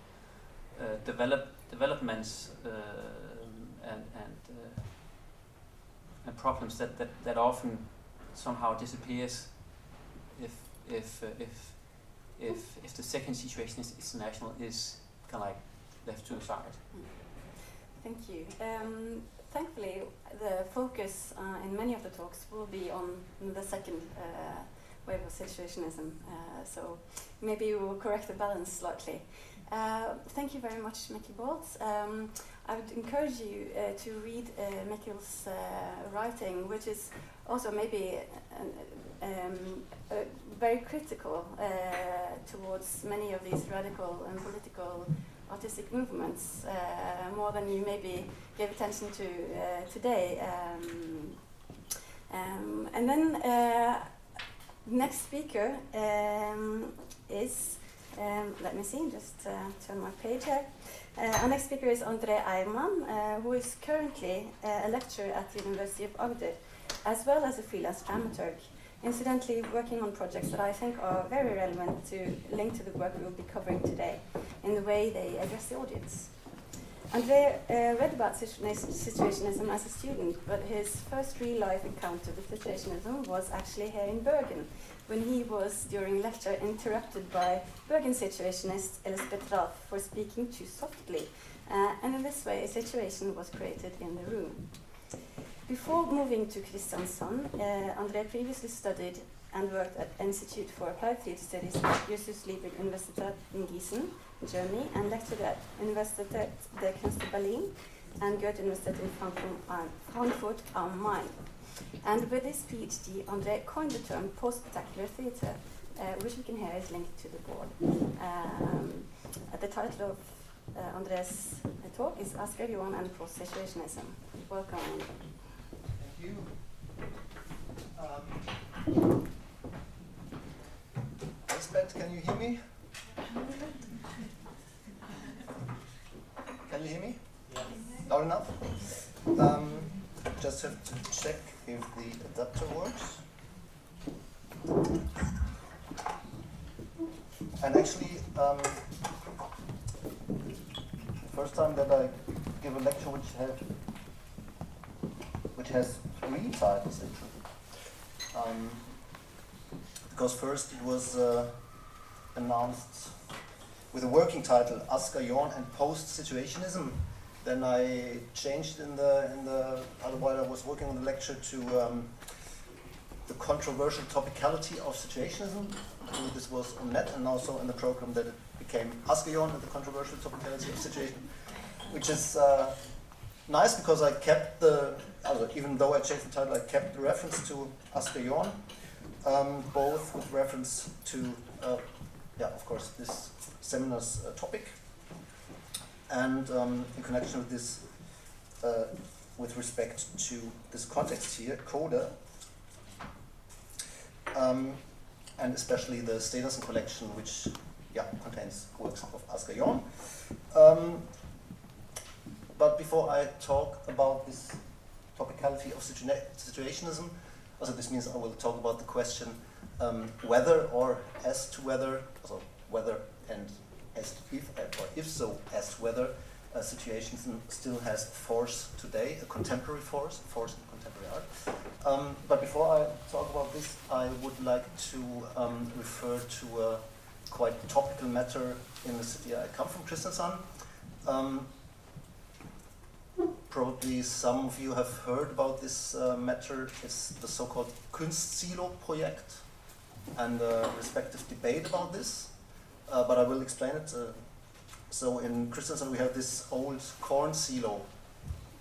uh, develop developments uh, and and uh, and problems that, that, that often somehow disappears if if uh, if if if the second situationist international is kind of like left to the side. Thank you. Um, thankfully, the focus uh, in many of the talks will be on the second uh, wave of situationism. Uh, so maybe we will correct the balance slightly. Uh, thank you very much, Mikkel Bolt. Um, I would encourage you uh, to read uh, Mikkel's writing, which is also maybe um, uh, very critical uh, towards many of these radical and political artistic movements, uh, more than you maybe gave attention to today. Um, um, and then next speaker um, is Um, let me see, just uh, turn my page here. Uh, our next speaker is André Eiermann, uh, who is currently uh, a lecturer at the University of Agder, as well as a freelance dramaturg. Incidentally, working on projects that I think are very relevant to link to the work we will be covering today in the way they address the audience. André uh, read about situationism as a student, but his first real life encounter with situationism was actually here in Bergen, when he was, during lecture, interrupted by Bergen situationist Elizabeth Ralph for speaking too softly. Uh, and in this way, a situation was created in the room. Before moving to Kristiansand, uh, previously studied and worked at Institute for Applied Theatre Studies at Justus Liebig Universität in Gießen, Germany, and lectured at Universität der Künste Berlin and Goethe-Universität in Frankfurt am Main. And with his PhD, André coined the term post-spectacular theatre, uh, which we can hear is linked to Debord. Um, the title of uh, André's talk is Asger Jorn and Post-Situationism. Welcome. Thank you. Um, Lisbeth, can you hear me? Can you hear me? Yes. Loud enough? Um, just have to check if the adapter works. And actually, um, first time that I give a lecture which has which has three titles actually. Um, because first it was uh, announced with a working title, Asger Jorn and Post-Situationism. Then I changed in the, in the, while I was working on the lecture to um, the controversial topicality of situationism. This was on net and also in the program that it became Asger Jorn and the controversial topicality of situation, which is uh, nice because I kept the, even though I changed the title, I kept the reference to Asger Jorn um, both with reference to, uh, yeah, of course, this seminar's uh, topic, and um, in connection with this, uh, with respect to this context here, Coda, um, and especially the Stenersen collection, which yeah, contains works of Asger Jorn. Um, but before I talk about this topicality of situationism, also, this means I will talk about the question um, whether or as to whether, also whether and as if, or if so, as to whether a situation still has force today, a contemporary force, force in contemporary art. Um, but before I talk about this, I would like to um, refer to a quite topical matter in the city I come from, Kristiansand. Um, Probably some of you have heard about this uh, matter. It's the so-called Kunstsilo project and a respective debate about this. Uh, but I will explain it. Uh, so in Kristiansand we have this old corn silo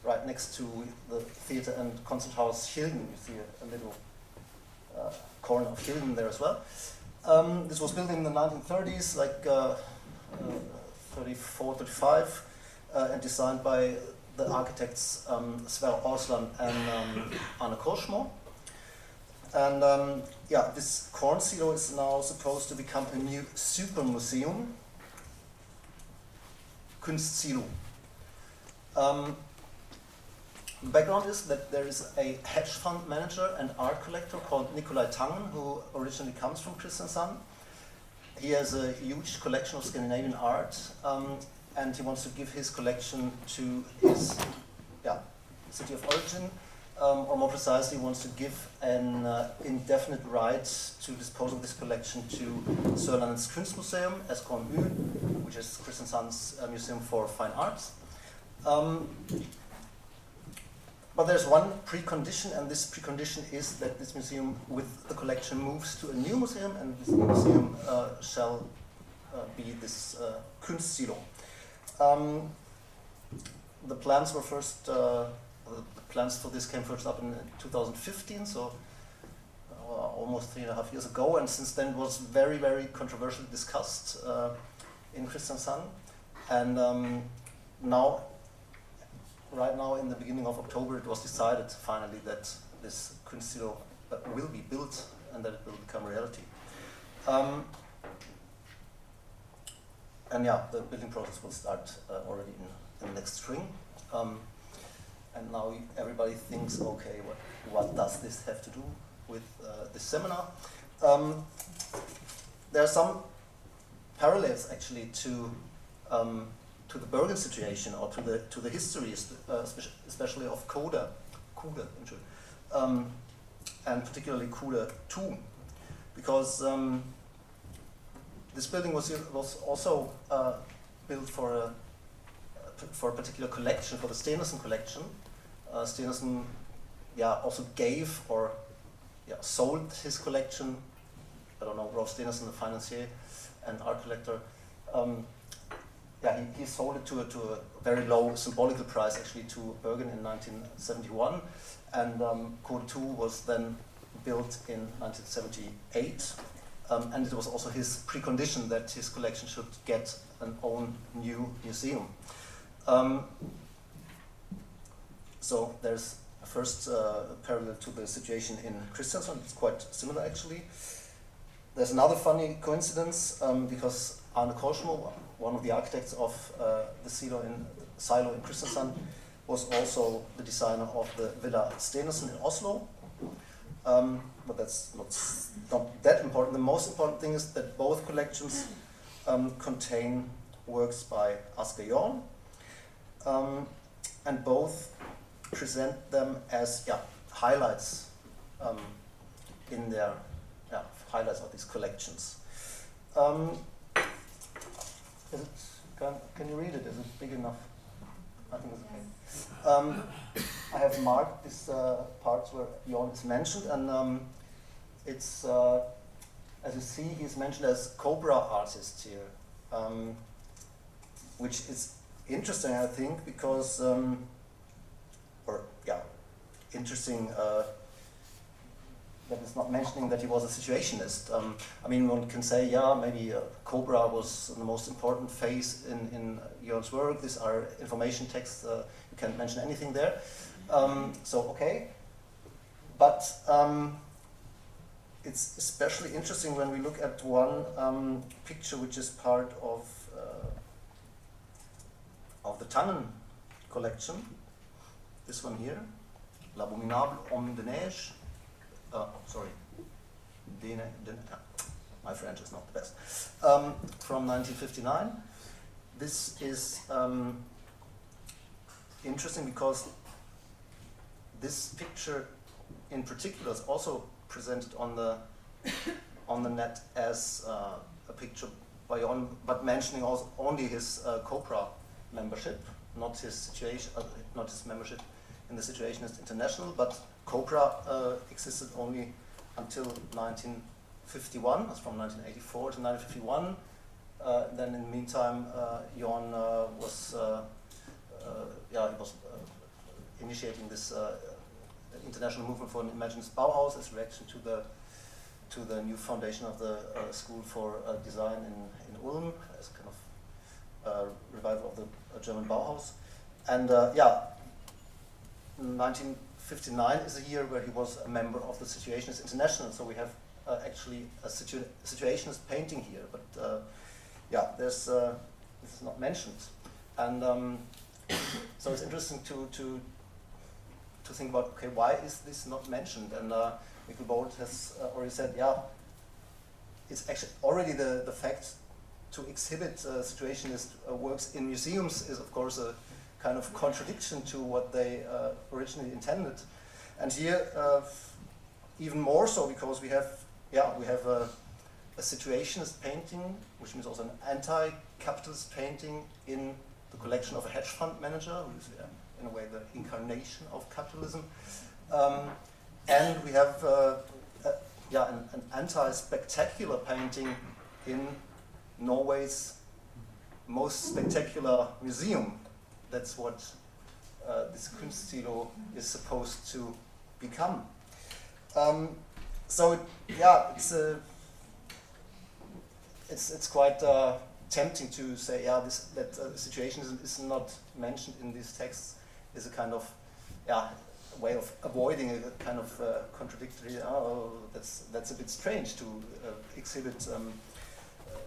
right next to the theater and concert house Kilden. You see a, little uh, corner of Kilden there as well. Um, this was built in the 1930s, like uh, uh, 34, 35, and designed by the architects um, Sverre Aasland and um, Arne Korsmo. And um, yeah, this corn silo is now supposed to become a new super museum, Kunstsilo. Um, background is that there is a hedge fund manager and art collector called Nikolai Tangen, who originally comes from Kristiansand. He has a huge collection of Scandinavian art, um, and he wants to give his collection to his yeah, city of origin, um, or more precisely, wants to give an uh, indefinite right to dispose of this collection to Sørlandets Kunstmuseum, SKMU, which is Kristiansand's uh, Museum for Fine Arts. Um, but there's one precondition, and this precondition is that this museum with the collection moves to a new museum, and this new museum uh, shall uh, be this uh, Kunstsilo. Um, the plans were first, uh, plans for this came first up in 2015, so uh, almost three and a half years ago, and since then was very, very controversially discussed uh, in Kristiansand. And um, now, right now, in the beginning of October, it was decided finally that this Kunstsilo uh, will be built and that it will become reality. Um, and yeah, the building process will start uh, already in, in next spring. Um, and now everybody thinks, okay, what, what does this have to do with uh, this seminar? Um, there are some parallels actually to um, to the Bergen situation or to the to the history, uh, especially of Coda, Kuda, um, and particularly Kuda 2, because um, this building was was also uh, built for a for a particular collection, for the Stenersen collection. Uh, Stenersen, yeah, also gave or yeah, sold his collection. I don't know, Rolf Stenersen, the financier and art collector. Um, yeah, he, he sold it to a, to a very low symbolical price actually to Bergen in 1971, and um, KODE 2 was then built in 1978, um, and it was also his precondition that his collection should get an own new museum. Um, so there's a first uh, parallel to the situation in Kristiansand. It's quite similar actually. There's another funny coincidence um, because Arne Korsmo, one of the architects of uh, the silo in, silo in Kristiansand, was also the designer of the Villa Stenersen in Oslo. Um, but that's not, not that important. The most important thing is that both collections um, contain works by Asger Jorn, um, and both present them as yeah, highlights um, in their yeah, highlights of these collections. Um, is it, can, can you read it? Is it big enough? I think it's okay. Um, I have marked these uh, parts where Jorn is mentioned, and um, it's, uh, as you see, he's mentioned as Cobra artist here, um, which is interesting, I think, because, um, interesting uh, that is not mentioning that he was a situationist. Um, I mean, one can say, yeah, maybe uh, Cobra was the most important phase in, in Jorn's work. These are information texts, uh, you can't mention anything there. Um, so, okay. But um, it's especially interesting when we look at one um, picture which is part of, uh, of the Tangen collection. This one here, L'abominable homme de neige. Uh, sorry, Dine, Dine, my French is not the best, um, from 1959. This is um, interesting because this picture in particular is also presented on the on the net as uh, a picture by on, but mentioning also only his uh, Cobra membership, not his situation, uh, not his membership in the Situationist International, but Cobra uh, existed only until 1951, that's from 1984 to 1951. Uh, then in the meantime, uh, Jorn uh, was, uh, uh, yeah, he was initiating this international movement for an imaginist Bauhaus as reaction to the to the new foundation of the School for Design in, in Ulm as kind of revival of the German Bauhaus. And yeah, 19 59 is a year where he was a member of the Situationist International, so we have uh, actually a situ Situationist painting here, but uh, yeah, there's, uh, this is not mentioned. And um, so it's interesting to, to, to think about, okay, why is this not mentioned? And uh, Mikkel Bolt has uh, already said, yeah, it's actually already the, the fact to exhibit uh, Situationist uh, works in museums is, of course, a kind of contradiction to what they uh, originally intended. And here, uh, even more so because we have, yeah, we have a, a situationist painting, which means also an anti-capitalist painting in the collection of a hedge fund manager, who is, in a way, the incarnation of capitalism. Um, and we have, uh, a, yeah, an, an anti-spectacular painting in Norway's most spectacular museum, that's what uh, this Kunstsilo is supposed to become. Um, so yeah, it's a, uh, it's it's quite uh, tempting to say yeah this that uh, situation is, is not mentioned in these texts is a kind of yeah way of avoiding a kind of uh, contradictory oh that's that's a bit strange to uh, exhibit um,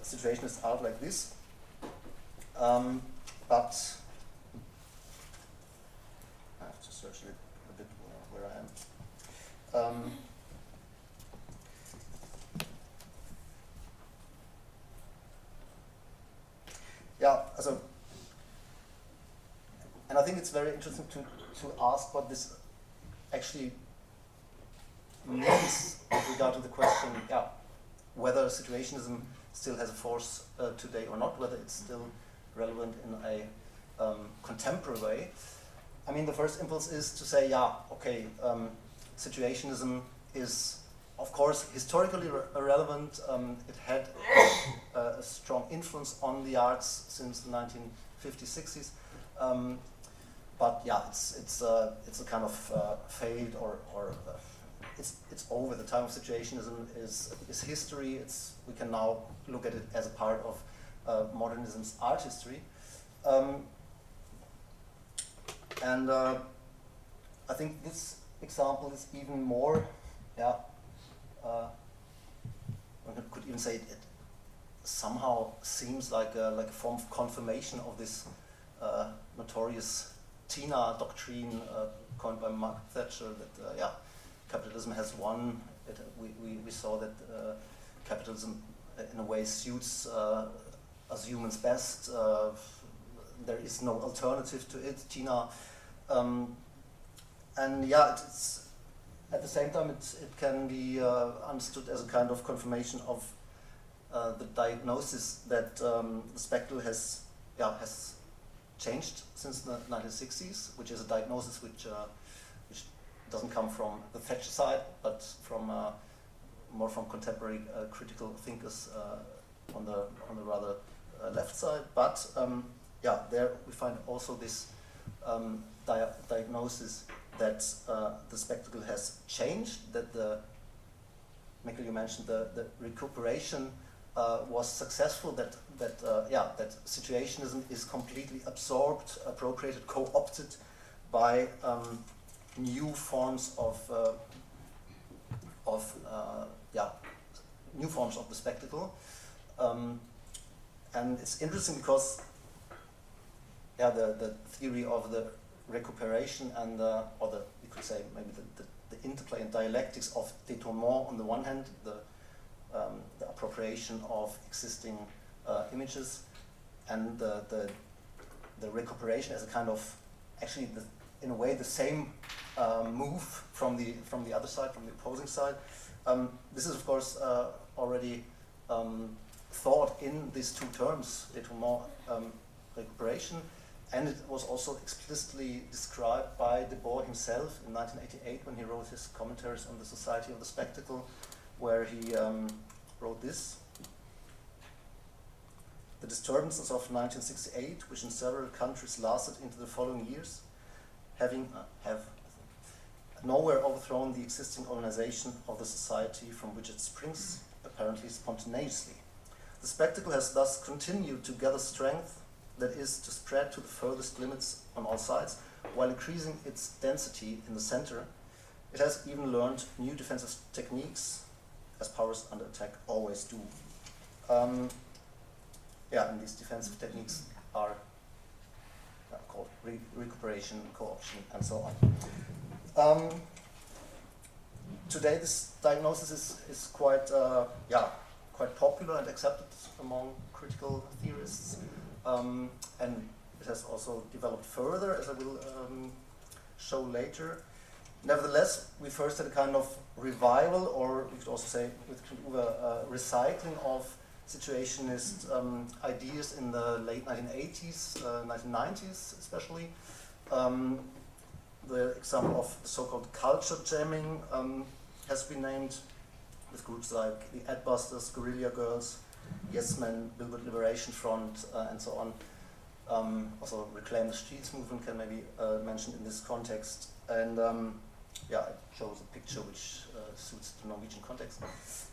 situationist art like this Um, but I have to search a, little, a bit where, where I am. Um, yeah, so, and I think it's very interesting to, to ask what this actually means with regard to the question, yeah, whether situationism still has a force uh, today or not, whether it's still relevant in a um, contemporary way. I mean, the first impulse is to say, yeah, okay, um, situationism is, of course, historically re relevant. Um, it had uh, a strong influence on the arts since the 1950s, 60s. Um, but yeah, it's it's it's a kind of uh, failed or or uh, it's it's over. The time of situationism is is history. It's we can now look at it as a part of uh, modernism's art history. Um, and uh, I think this example is even more, yeah, uh, one could even say it, it, somehow seems like a, like a form of confirmation of this uh, notorious Tina doctrine uh, coined by Mark Thatcher that, uh, yeah, capitalism has won. It, we, we, we saw that uh, capitalism in a way suits us humans best there is no alternative to it. Tina um, and yeah, it's, at the same time, it, it can be uh, understood as a kind of confirmation of uh, the diagnosis that um, the spectacle has, yeah, has changed since the 1960s, which is a diagnosis which, uh, which doesn't come from the Thatcher side, but from uh, more from contemporary uh, critical thinkers uh, on the on the rather left side. But um, yeah, there we find also this um, dia diagnosis that uh, the spectacle has changed, that the, Michael, you mentioned the, the recuperation uh, was successful, that, that, uh, yeah, that situationism is completely absorbed, appropriated, co-opted by um, new forms of, uh, of uh, yeah, new forms of the spectacle. Um, and it's interesting because yeah, the, the theory of the recuperation and the, or the, you could say maybe the, the, the interplay and dialectics of détournement on the one hand, the, um, the appropriation of existing uh, images, and the, the, the recuperation as a kind of, actually, the, in a way, the same um, move from the, from the other side, from the opposing side. Um, this is, of course, uh, already um, thought in these two terms, détournement, um, recuperation, and it was also explicitly described by Debord himself in 1988 when he wrote his commentaries on the Society of the Spectacle, where he um, wrote this. The disturbances of 1968, which in several countries lasted into the following years, having uh, have nowhere overthrown the existing organization of the society from which it springs, apparently spontaneously. The spectacle has thus continued to gather strength that is to spread to the furthest limits on all sides, while increasing its density in the center. It has even learned new defensive techniques, as powers under attack always do. Um, yeah, and these defensive techniques are uh, called re recuperation, co-option, and so on. Um, today, this diagnosis is, is quite, uh, yeah, quite popular and accepted among critical theorists. Um, and it has also developed further, as I will um, show later. Nevertheless, we first had a kind of revival, or we could also say with uh, recycling of situationist um, ideas in the late 1980s, uh, 1990s especially. Um, the example of so-called culture jamming um, has been named with groups like the Adbusters, Guerrilla Girls, Yes Men, Billboard Liberation Front, uh, and so on. Um, also, Reclaim the Streets movement can maybe uh, mention in this context. And um, yeah, it shows a picture which uh, suits the Norwegian context.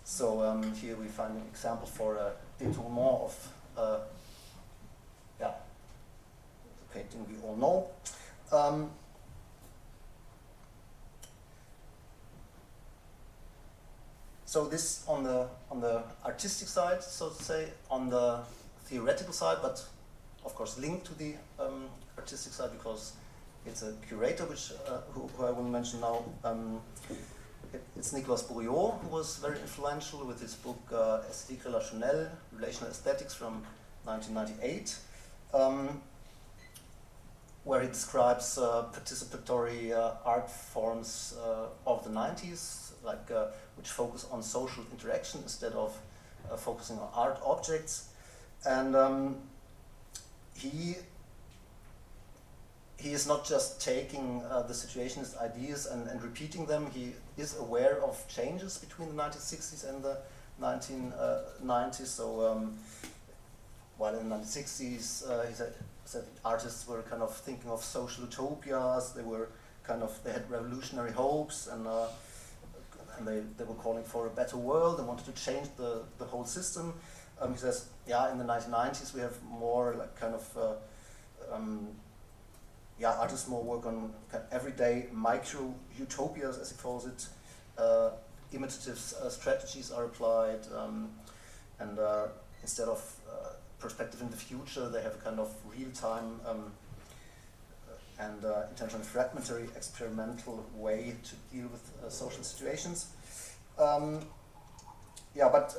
So um, here we find an example for a détournement of, uh, yeah, the painting we all know. So this on the on the artistic side, so to say, on the theoretical side, but of course, linked to the um, artistic side because it's a curator, which uh, who, who, I will mention now. Um, it, it's Nicolas Bourriaud, who was very influential with his book uh, Esthétique relationnelle, Relational Aesthetics from 1998, um, where he describes uh, participatory uh, art forms uh, of the 90s, like uh, which focus on social interaction instead of uh, focusing on art objects. And um, he he is not just taking uh, the situationist ideas and, and repeating them, he is aware of changes between the 1960s and the 1990s. So, um, while in the 1960s, uh, he said, said artists were kind of thinking of social utopias, they were kind of, they had revolutionary hopes, and, uh, and they, they were calling for a better world and wanted to change the, the whole system. Um, he says, yeah, in the 1990s we have more like kind of uh, um, yeah, artists more work on kind of everyday micro utopias, as he calls it. Uh, imitative uh, strategies are applied, um, and uh, instead of uh, perspective in the future, they have a kind of real time um, and uh, intentionally fragmentary experimental way to deal with uh, social situations. Um, yeah, but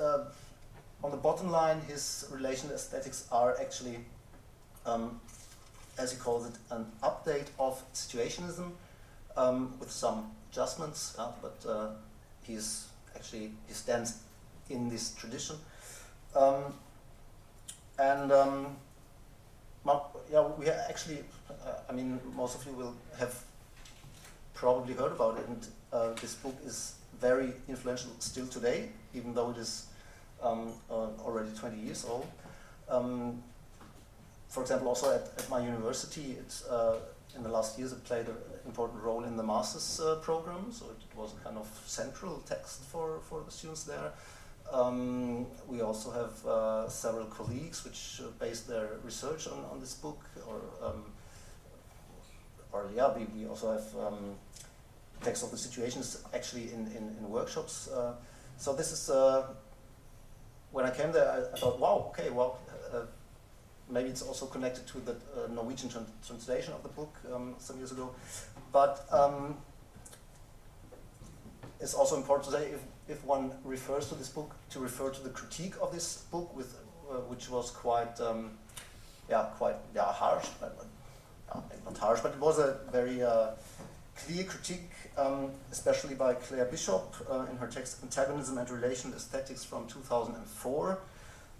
on the bottom line, his relational aesthetics are actually um, as he calls it, an update of situationism um, with some adjustments, uh, but uh, he's actually he stands in this tradition. Um, and um, yeah, we actually, uh, I mean, most of you will have probably heard about it, and uh, this book is very influential still today, even though it is um, uh, already 20 years old. Um, for example, also at, at my university, uh, in the last years it played an important role in the master's uh, program, so it was a kind of central text for, for the students there. Um, we also have uh, several colleagues which uh, based their research on, on this book, or, um, or yeah, we, we also have um, text of the situations actually in, in, in workshops. Uh, so this is, uh, when I came there, I, I thought, wow, okay, well, maybe it's also connected to the uh, Norwegian translation of the book um, some years ago. But um, it's also important to say if, if one refers to this book, to refer to the critique of this book, with, uh, which was quite, um, yeah, quite yeah, harsh, but, harsh, but it was a very uh, clear critique, um, especially by Claire Bishop uh, in her text Antagonism and Relation Aesthetics from 2004.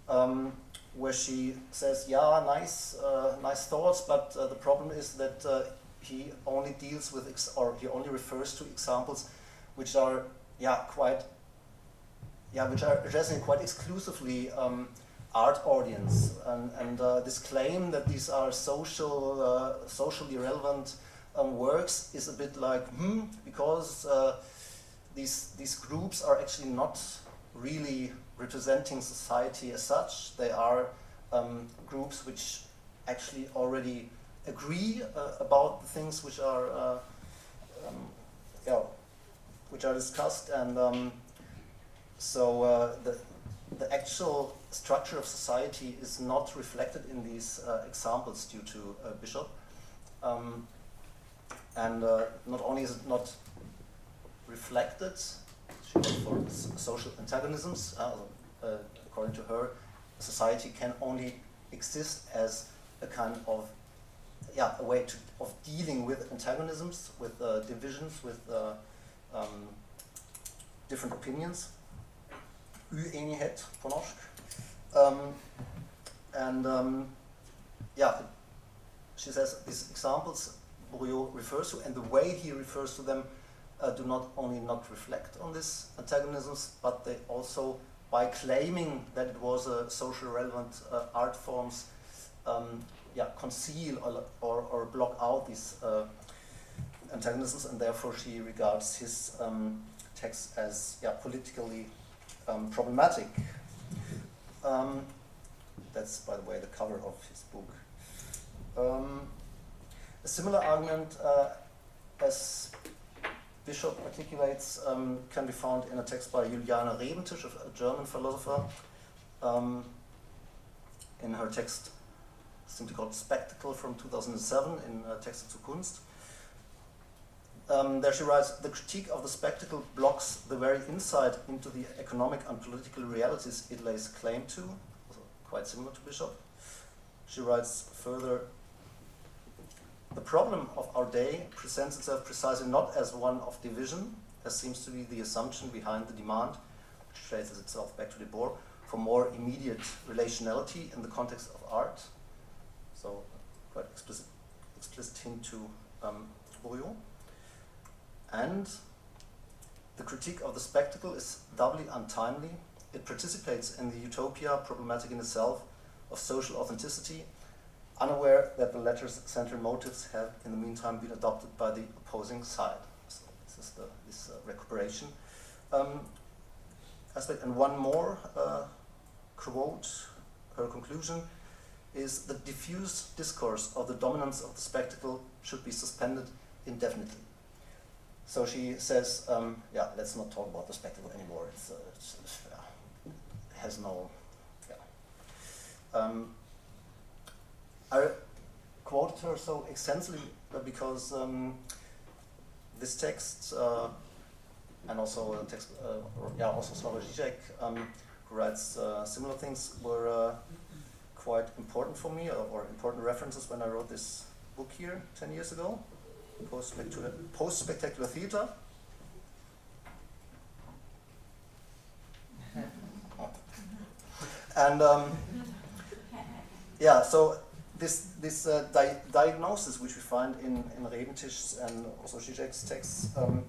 Um, where she says, "Yeah, nice, uh, nice thoughts, but uh, the problem is that uh, he only deals with ex- or he only refers to examples which are, yeah, quite, yeah, which are addressing quite exclusively um, art audience, and, and uh, this claim that these are social, uh, socially relevant um, works is a bit like, hmm, because uh, these these groups are actually not really representing society as such. They are um, groups which actually already agree uh, about the things which are uh, um, yeah, which are discussed, and um, so uh, the the actual structure of society is not reflected in these uh, examples due to uh, Bishop. Um, and uh, not only is it not reflected, for social antagonisms. Uh, uh, according to her, society can only exist as a kind of yeah a way to, of dealing with antagonisms, with uh, divisions, with um, different opinions. Uenighet på norsk. Um, and um, yeah, she says these examples Bourriaud refers to, and the way he refers to them uh, do not only not reflect on these antagonisms, but they also, by claiming that it was a social relevant uh, art forms, um, yeah, conceal or, or, or, block out these uh, antagonisms, and therefore she regards his um, text as yeah, politically um, problematic. Um, that's, by the way, the cover of his book. Um, a similar argument uh, as Bishop articulates um, can be found in a text by Juliane Rebentisch, a German philosopher, um, in her text simply called Spectacle from 2007 in Texte zur Kunst. Um, there she writes, the critique of the spectacle blocks the very insight into the economic and political realities it lays claim to, also quite similar to Bishop. She writes further, the problem of our day presents itself precisely not as one of division, as seems to be the assumption behind the demand, which traces itself back to Debord, for more immediate relationality in the context of art. So, quite explicit, explicit hint to um. And the critique of the spectacle is doubly untimely. It participates in the utopia, problematic in itself, of social authenticity, unaware that the letter's central motives have, in the meantime, been adopted by the opposing side. So this is the, this uh, recuperation um, aspect. And one more uh, quote, her conclusion is the diffuse discourse of the dominance of the spectacle should be suspended indefinitely. So she says, um, yeah, let's not talk about the spectacle anymore. It's, uh, it's, it's it has no, yeah. Um, I quoted her so extensively because um, this text, uh, and also text, uh, yeah, also Slavoj Žižek, um, who writes uh, similar things, were uh, quite important for me, or, or important references when I wrote this book here 10 years ago post-spectacular, post-spectacular theater. and um, yeah, so this this uh, di diagnosis which we find in in Rebentisch's and also Žižek's texts um,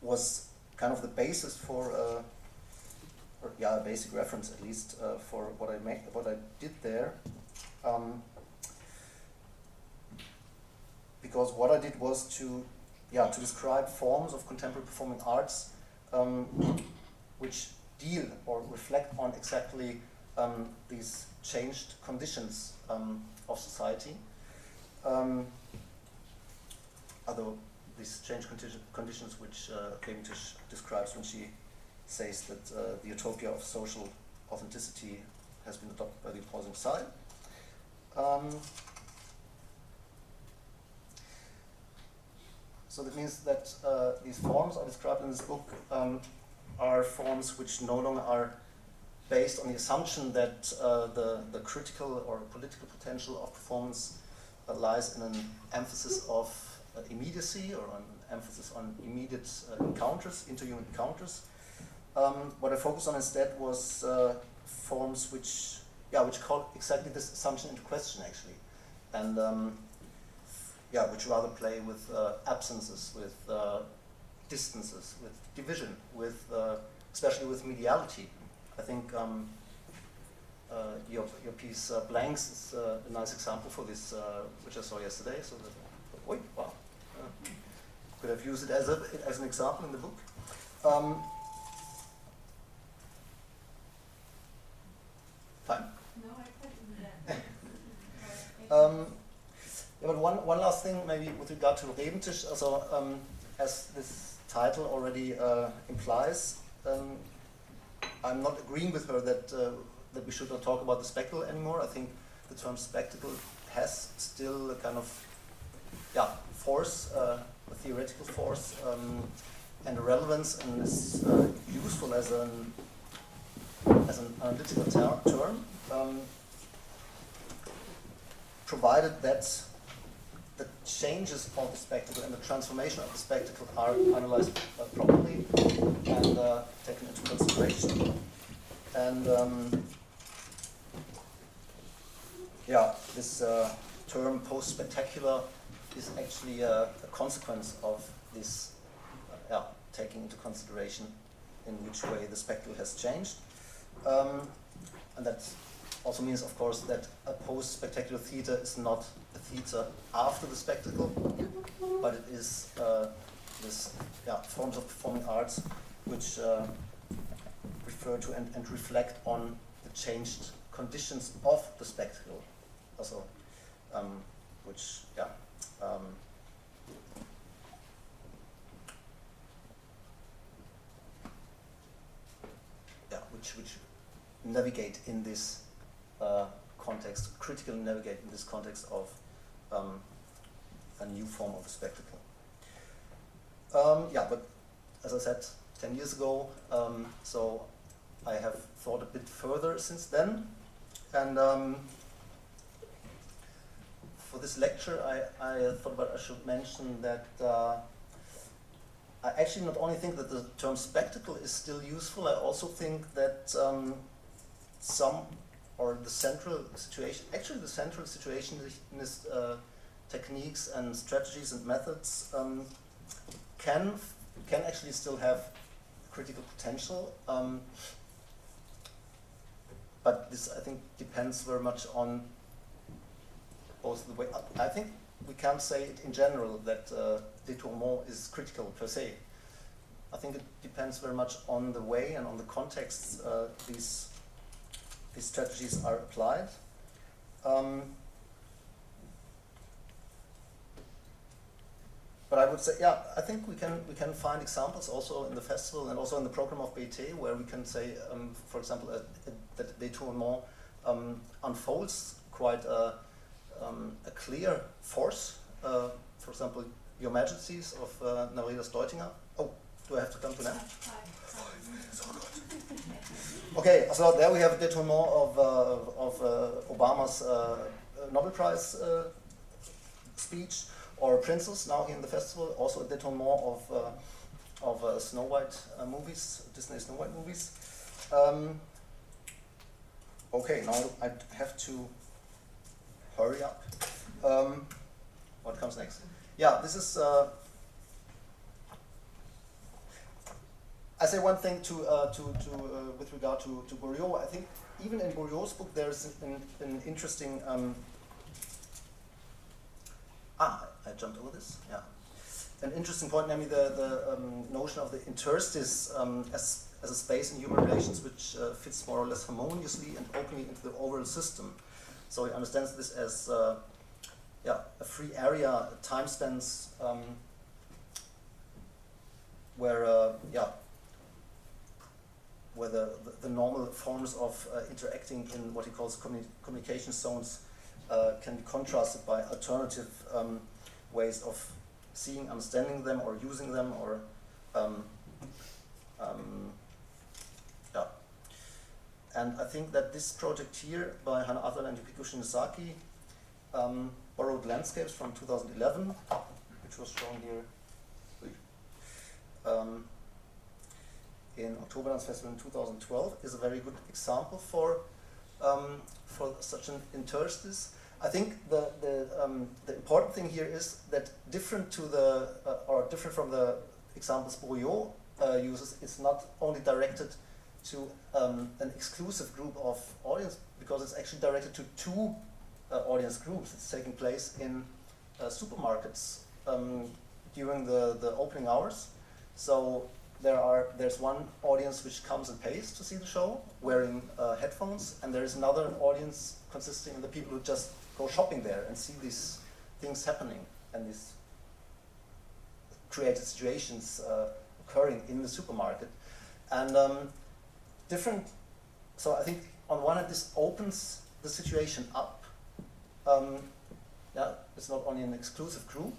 was kind of the basis for, uh, or, yeah, a basic reference at least uh, for what I made, what I did there. Um, because what I did was to, yeah, to describe forms of contemporary performing arts um, which deal or reflect on exactly um, these changed conditions um, of society. Um, other these changed condi conditions which uh, describes when she says that uh, the utopia of social authenticity has been adopted by the opposing side. So that means that uh, these forms are described in this book um, are forms which no longer are based on the assumption that uh, the, the critical or political potential of performance uh, lies in an emphasis of uh, immediacy or an emphasis on immediate uh, encounters, interhuman encounters. Um, what I focused on instead was uh, forms which, yeah, which call exactly this assumption into question actually. And um, yeah, which rather play with uh, absences, with uh, distances, with division, with uh, especially with mediality. I think um, uh, your, your piece uh, Blanks is uh, a nice example for this, which I saw yesterday. So that, wait, wow, could have used it as, a, as an example in the book. Um, fine. No, I um, yeah, but one, one last thing, maybe with regard to Rebentisch, also, um, as this title already uh, implies, um, I'm not agreeing with her that, uh, that we should not talk about the spectacle anymore. I think the term spectacle has still a kind of yeah, force, uh, a theoretical force, um, and a relevance, and is uh, useful as an, as an analytical ter term, um, provided that the changes of the spectacle and the transformation of the spectacle are analyzed uh, properly and uh, taken into consideration. And um, yeah, this uh, term post-spectacular is actually a, a, consequence of this uh, yeah, taking into consideration in which way the spectacle has changed. Um, and that's also means, of course, that a post-spectacular theater is not a theater after the spectacle, but it is uh, this yeah, forms of performing arts which uh, refer to and, and, reflect on the changed conditions of the spectacle. Also, um, which yeah. Um, which which navigate in this uh, context, critically navigate in this context of um, a new form of spectacle. Um, yeah, but as I said 10 years ago, um, so I have thought a bit further since then. And um, for this lecture, I, I thought about I should mention that uh, I actually not only think that the term spectacle is still useful, I also think that um, some or the central situation, actually the central situation uh, techniques and strategies and methods um, can can actually still have critical potential. Um, but this, I think, depends very much on both the way. I think we can't say it in general that uh, détournement is critical per se. I think it depends very much on the way and on the context uh, these these strategies are applied. Um, but I would say, yeah, I think we can we can find examples also in the festival and also in the program of BIT where we can say, um, for example, uh, that détournement um, unfolds quite a, um, a clear force. Uh, for example, Your Majesties of uh, Naridas Deutinger. Oh, do I have to come to that? Okay, so there we have a détournement of, uh, of uh, Obama's uh, Nobel Prize uh, speech, or Princess now in the festival, also a détournement of, uh, of uh, Snow White movies, Disney Snow White movies. Um, okay, now I have to hurry up. Um, what comes next? Yeah, this is I say one thing to, uh, to, to uh, with regard to, to Bourriaud. I think even in Bourriaud's book there's an, an interesting. Um, ah, I jumped over this. Yeah, an interesting point, namely the the um, notion of the interstice um, as as a space in human relations which uh, fits more or less harmoniously and openly into the overall system. So he understands this as uh, yeah a free area, a time spans um, where uh, yeah where the, the, normal forms of uh, interacting in what he calls communi communication zones uh, can be contrasted by alternative um, ways of seeing, understanding them, or using them, or um, um, yeah. And I think that this project here by Heine Avdal and Yukiko Shinozaki um, borrowed landscapes from 2011, which was shown here. Um, in Oktoberdans Festival in 2012 is a very good example for um, for such an interstice. I think the the, um, the important thing here is that different to the uh, or different from the examples Bourriaud uh, uses, it's not only directed to um, an exclusive group of audience because it's actually directed to two uh, audience groups. It's taking place in uh, supermarkets um, during the, the opening hours. So there are there's one audience which comes and pays to see the show wearing uh, headphones and there is another audience consisting of the people who just go shopping there and see these things happening and these created situations uh, occurring in the supermarket. And um, different so i think on one hand this opens the situation up. Um, yeah, it's not only an exclusive group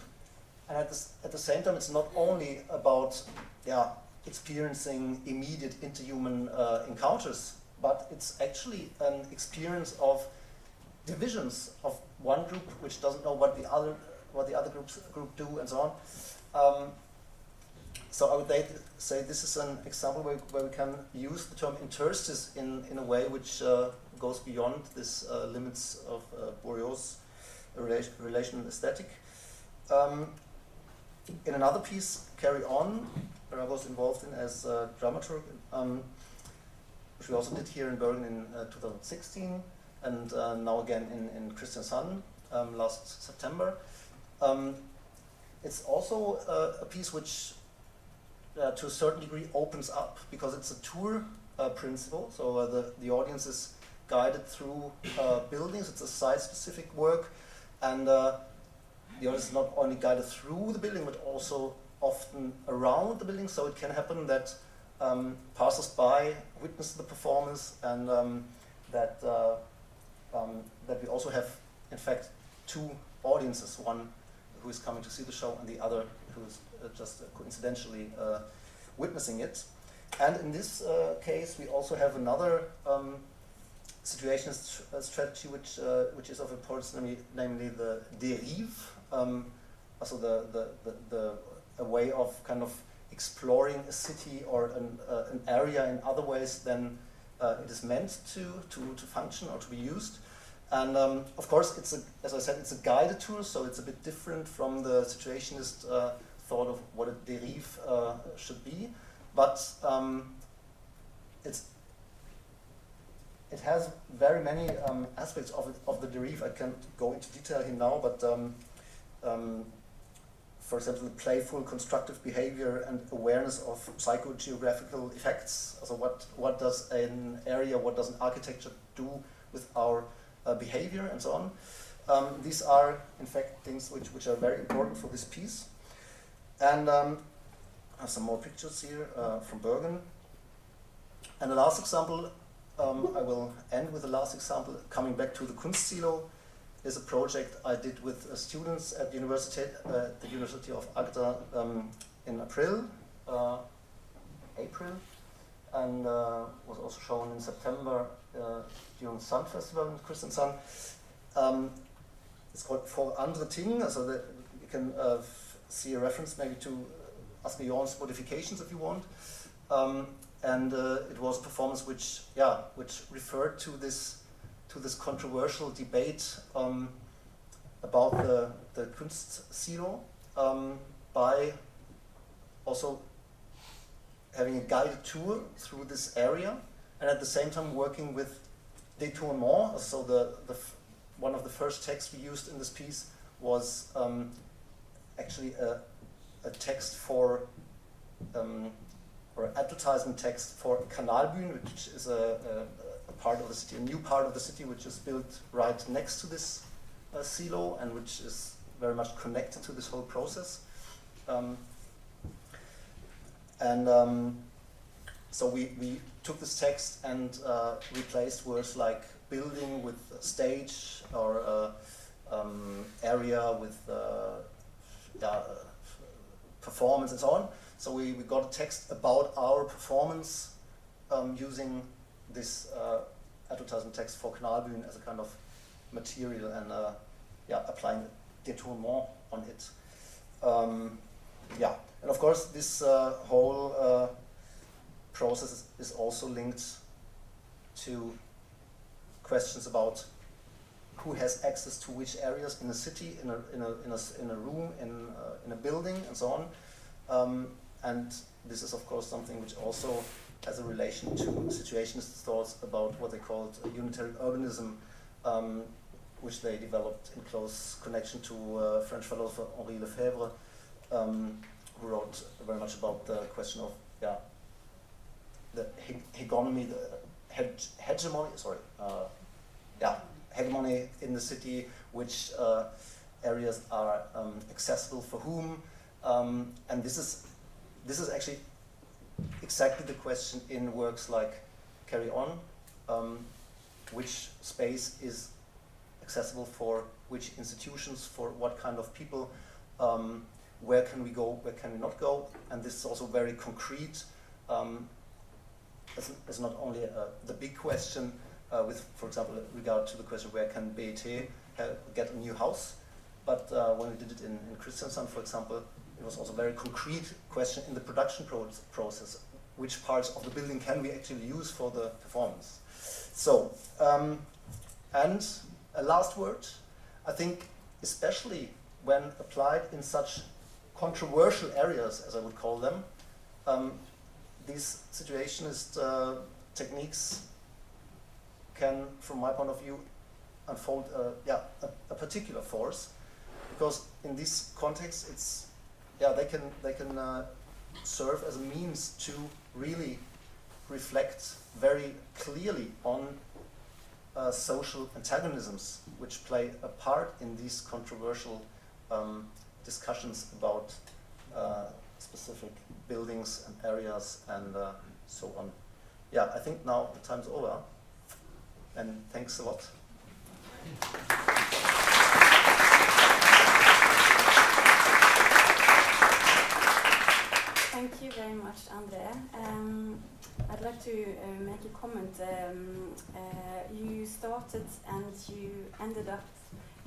and at, this, at the same time it's not only about yeah, experiencing immediate interhuman uh, encounters, but it's actually an experience of divisions of one group which doesn't know what the other what the other groups group do and so on. Um, so I would say this is an example where, where we can use the term interstice in, in a way which uh, goes beyond this uh, limits of uh, Bourriaud's relation, relation aesthetic. Um, in another piece, Carry On, I was involved in as a dramaturg, um, which we also did here in Bergen in uh, 2016, and uh, now again in, in Kristiansand um, last September. Um, it's also uh, a piece which, uh, to a certain degree, opens up because it's a tour uh, principle. So uh, the, the audience is guided through buildings, it's a site specific work, and the audience is not only guided through the building but also often around the building, so it can happen that um, passers-by witness the performance and um, that uh, um, that we also have, in fact, two audiences, one who is coming to see the show and the other who is uh, just coincidentally uh, witnessing it. And in this uh, case, we also have another um, situationist uh, strategy which, uh, which is of importance, namely, namely the dérive, um, also the, the, the, the, a way of kind of exploring a city or an, an area in other ways than it is meant to, to, to function or to be used. And um, of course, it's a, as I said, it's a guided tool, so it's a bit different from the situationist uh, thought of what a dérive uh, should be. But um, it's, it has very many um, aspects of, it, of the dérive. I can't go into detail here now, but um, um, for example, the playful constructive behavior and awareness of psychogeographical effects. So what, what does an area, what does an architecture do with our uh, behavior and so on. Um, these are, in fact, things which, which are very important for this piece. And um, some more pictures here uh, from Bergen. And the last example, um, I will end with the last example, coming back to the Kunstsilo, is a project I did with uh, students at university, uh, the University of Agder um, in April, uh, April, and uh, was also shown in September uh, during Sun Festival in Kristiansand. Um, it's called For Andere Ting, so that you can uh, see a reference maybe to Asger Jorn's modifications if you want. Um, and it was a performance which, yeah, which referred to this to this controversial debate um, about the the Kunstsilo um, by also having a guided tour through this area and at the same time working with détournement. So the, the one of the first texts we used in this piece was um, actually a, a text for um, or advertisement text for Kanalbyen, which is a, a, a, part of the city, a new part of the city, which is built right next to this uh, silo and which is very much connected to this whole process. Um, and um, so we, we took this text and uh, replaced words like building with stage or uh, um, area with uh, yeah, performance and so on. So we, we got a text about our performance um, using this uh, advertisement text for Kanalbyen as a kind of material and uh, yeah, applying détournement on it. Um, yeah, and of course this uh, whole process is also linked to questions about who has access to which areas in a city, in a, in a, in a, in a room, in, uh, in a building, and so on. Um, and this is, of course, something which also has a relation to situationist thoughts about what they called unitary urbanism, um, which they developed in close connection to uh, French philosopher Henri Lefebvre, um, who wrote very much about the question of yeah, the hegemony, the hegemony, sorry, uh, yeah, hegemony in the city, which uh, areas are um, accessible for whom, um, and this is this is actually exactly the question in works like Carry On, um, which space is accessible for which institutions, for what kind of people, um, where can we go, where can we not go, and this is also very concrete. Um, is, is not only uh, the big question uh, with, for example, regard to the question where can BIT get a new house, but uh, when we did it in, in for example, it was also a very concrete question in the production pro process. Which parts of the building can we actually use for the performance? So, um, and a last word, I think especially when applied in such controversial areas, as I would call them, um, these situationist uh, techniques can, from my point of view, unfold yeah, a, a, particular force, because in this context, it's yeah they can they can uh, serve as a means to really reflect very clearly on uh, social antagonisms which play a part in these controversial um, discussions about uh, specific buildings and areas and uh, so on. Yeah, I think now the time's over. And thanks a lot. Thank you very much, Andre. Um, I'd like to uh, make a comment. Um, uh, you started and you ended up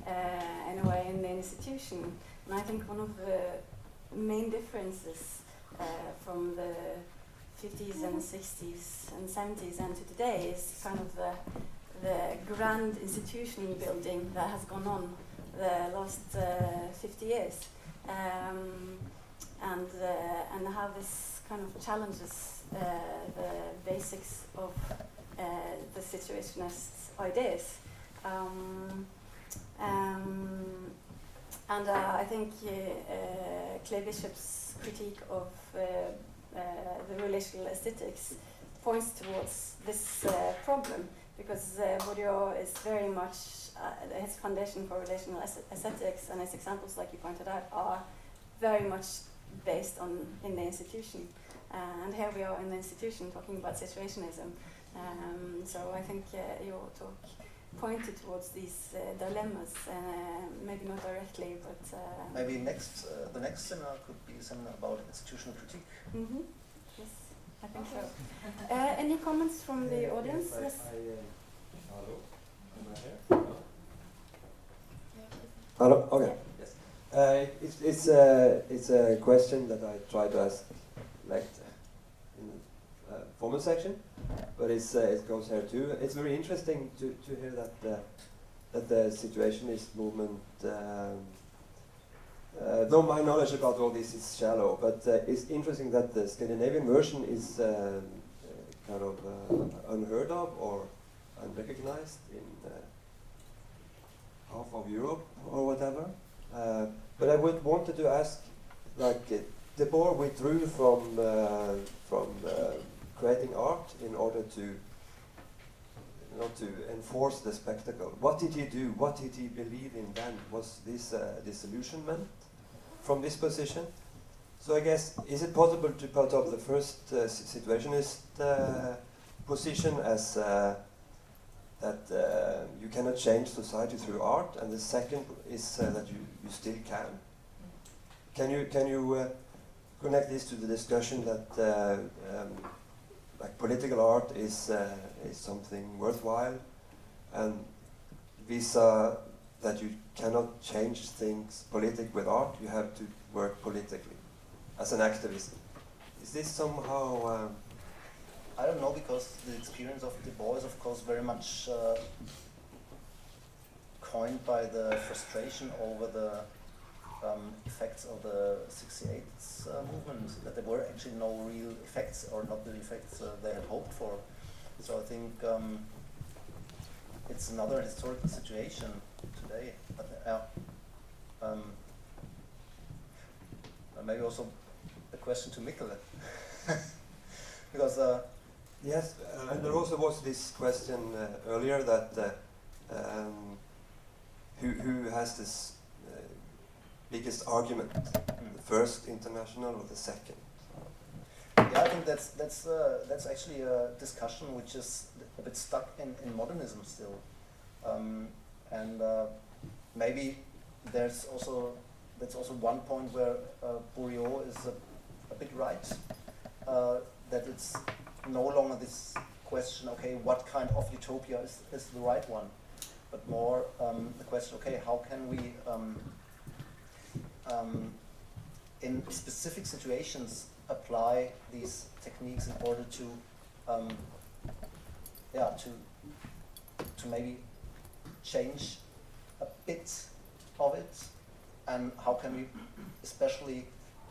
uh, in a way in the institution, and I think one of the main differences uh, from the 50s and 60s and 70s and to today is kind of the, the grand institution building that has gone on the last uh, 50 years. Um, and, uh, and how this kind of challenges uh, the basics of uh, the situationist ideas. Um, um, and uh, I think uh, Claire Bishop's critique of uh, the relational aesthetics points towards this problem because uh, Bourriaud is very much his foundation for relational aesthetics and his examples, like you pointed out, are very much based on in the institution. Uh, and here we are in the institution talking about situationism. Um, so I think uh, your talk pointed towards these uh, dilemmas, uh, maybe not directly, but uh, maybe next uh, the next seminar could be something about institutional critique. Mm -hmm. Yes, I think so. any comments from the audience? I, yes. I, hello. Am I here? Hello. Okay. Uh, it's it's a it's a question that I try to ask like in the uh, formal section, but it's uh, it goes here too. It's very interesting to, to hear that that the situationist movement. Um, uh, though my knowledge about all this is shallow, but uh, it's interesting that the Scandinavian version is um, kind of unheard of or unrecognized in half of Europe or whatever. But I would wanted to ask, like, uh, Debord withdrew from uh, from uh, creating art in order to not to enforce the spectacle. What did he do? What did he believe in then? Was this uh, disillusionment from this position? So I guess is it possible to put up the first uh, situationist uh, position as uh, that uh, you cannot change society through art, and the second is that you, you still can. Can you can you uh, connect this to the discussion that uh, um, like political art is uh, is something worthwhile, and visa that you cannot change things politic with art, you have to work politically as an activist. Is this somehow um, I don't know because the experience of the boys, of course, very much coined by the frustration over the um, effects of the 68 uh, movement, that there were actually no real effects, or not the effects uh, they had hoped for. So I think um, it's another historical situation today. But, uh, um, maybe also a question to Mikkel. because uh, Yes, uh, and there also was this question uh, earlier that uh, um, who, who has this uh, biggest argument, the first international or the second? Yeah, I think that's that's uh, that's actually a discussion which is a bit stuck in, in modernism still, um, and uh, maybe there's also that's also one point where uh, Bourriaud is a, a bit right that it's no longer this question, okay, what kind of utopia is, is the right one, but more um, the question, okay, how can we, um, um, in specific situations, apply these techniques in order to, um, yeah, to, to maybe change a bit of it, and how can we, especially,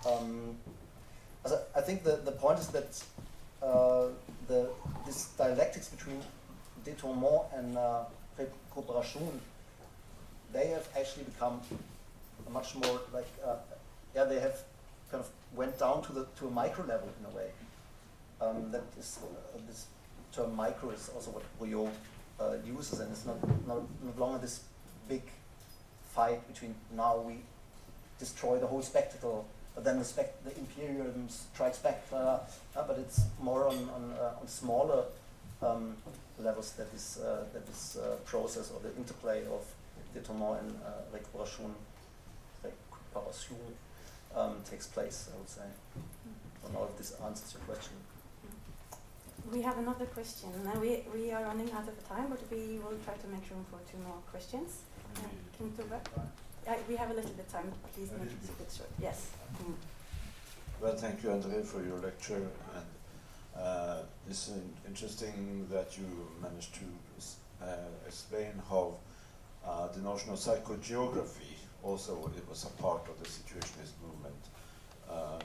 um, I think the, the point is that uh, the, this dialectics between détournement and uh, récupération, they have actually become much more like, uh, yeah, they have kind of went down to the to a micro level in a way. Um, that is uh, this term micro is also what Bourriaud uh, uses, and it's not, not not longer this big fight between now we destroy the whole spectacle but then the, spec- the imperialism strikes back. Uh, uh, but it's more on, on, uh, on smaller um, levels that this uh, that this uh, process or the interplay of détournement and uh, récupération, récupération um, takes place. I would say. I don't know if this answers your question. We have another question. Now we, we are running out of time, but we will try to make room for two more questions. Uh, Kim Tove? Uh, we have a little bit of time. Please make it a bit. bit short. Yes. Mm. Well, thank you, Andre, for your lecture. And uh, it's in- interesting that you managed to uh, explain how uh, the notion of psychogeography also it was a part of the situationist movement. Uh,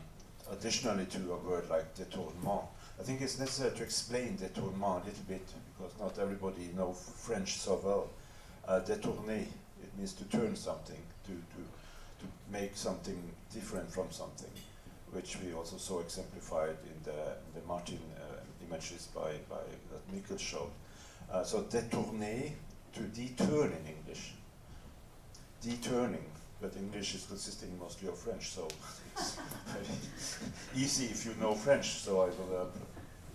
additionally to a word like détournement. I think it's necessary to explain détournement a little bit because not everybody knows French so well. Uh, détourner, it means to turn something, to, to, to make something different from something which we also saw exemplified in the, in the Martin uh, images by, by that Mikkel showed. Uh, so détourner, to deturn in English. Deturning, but English is consisting mostly of French, so it's very easy if you know French. So I will uh,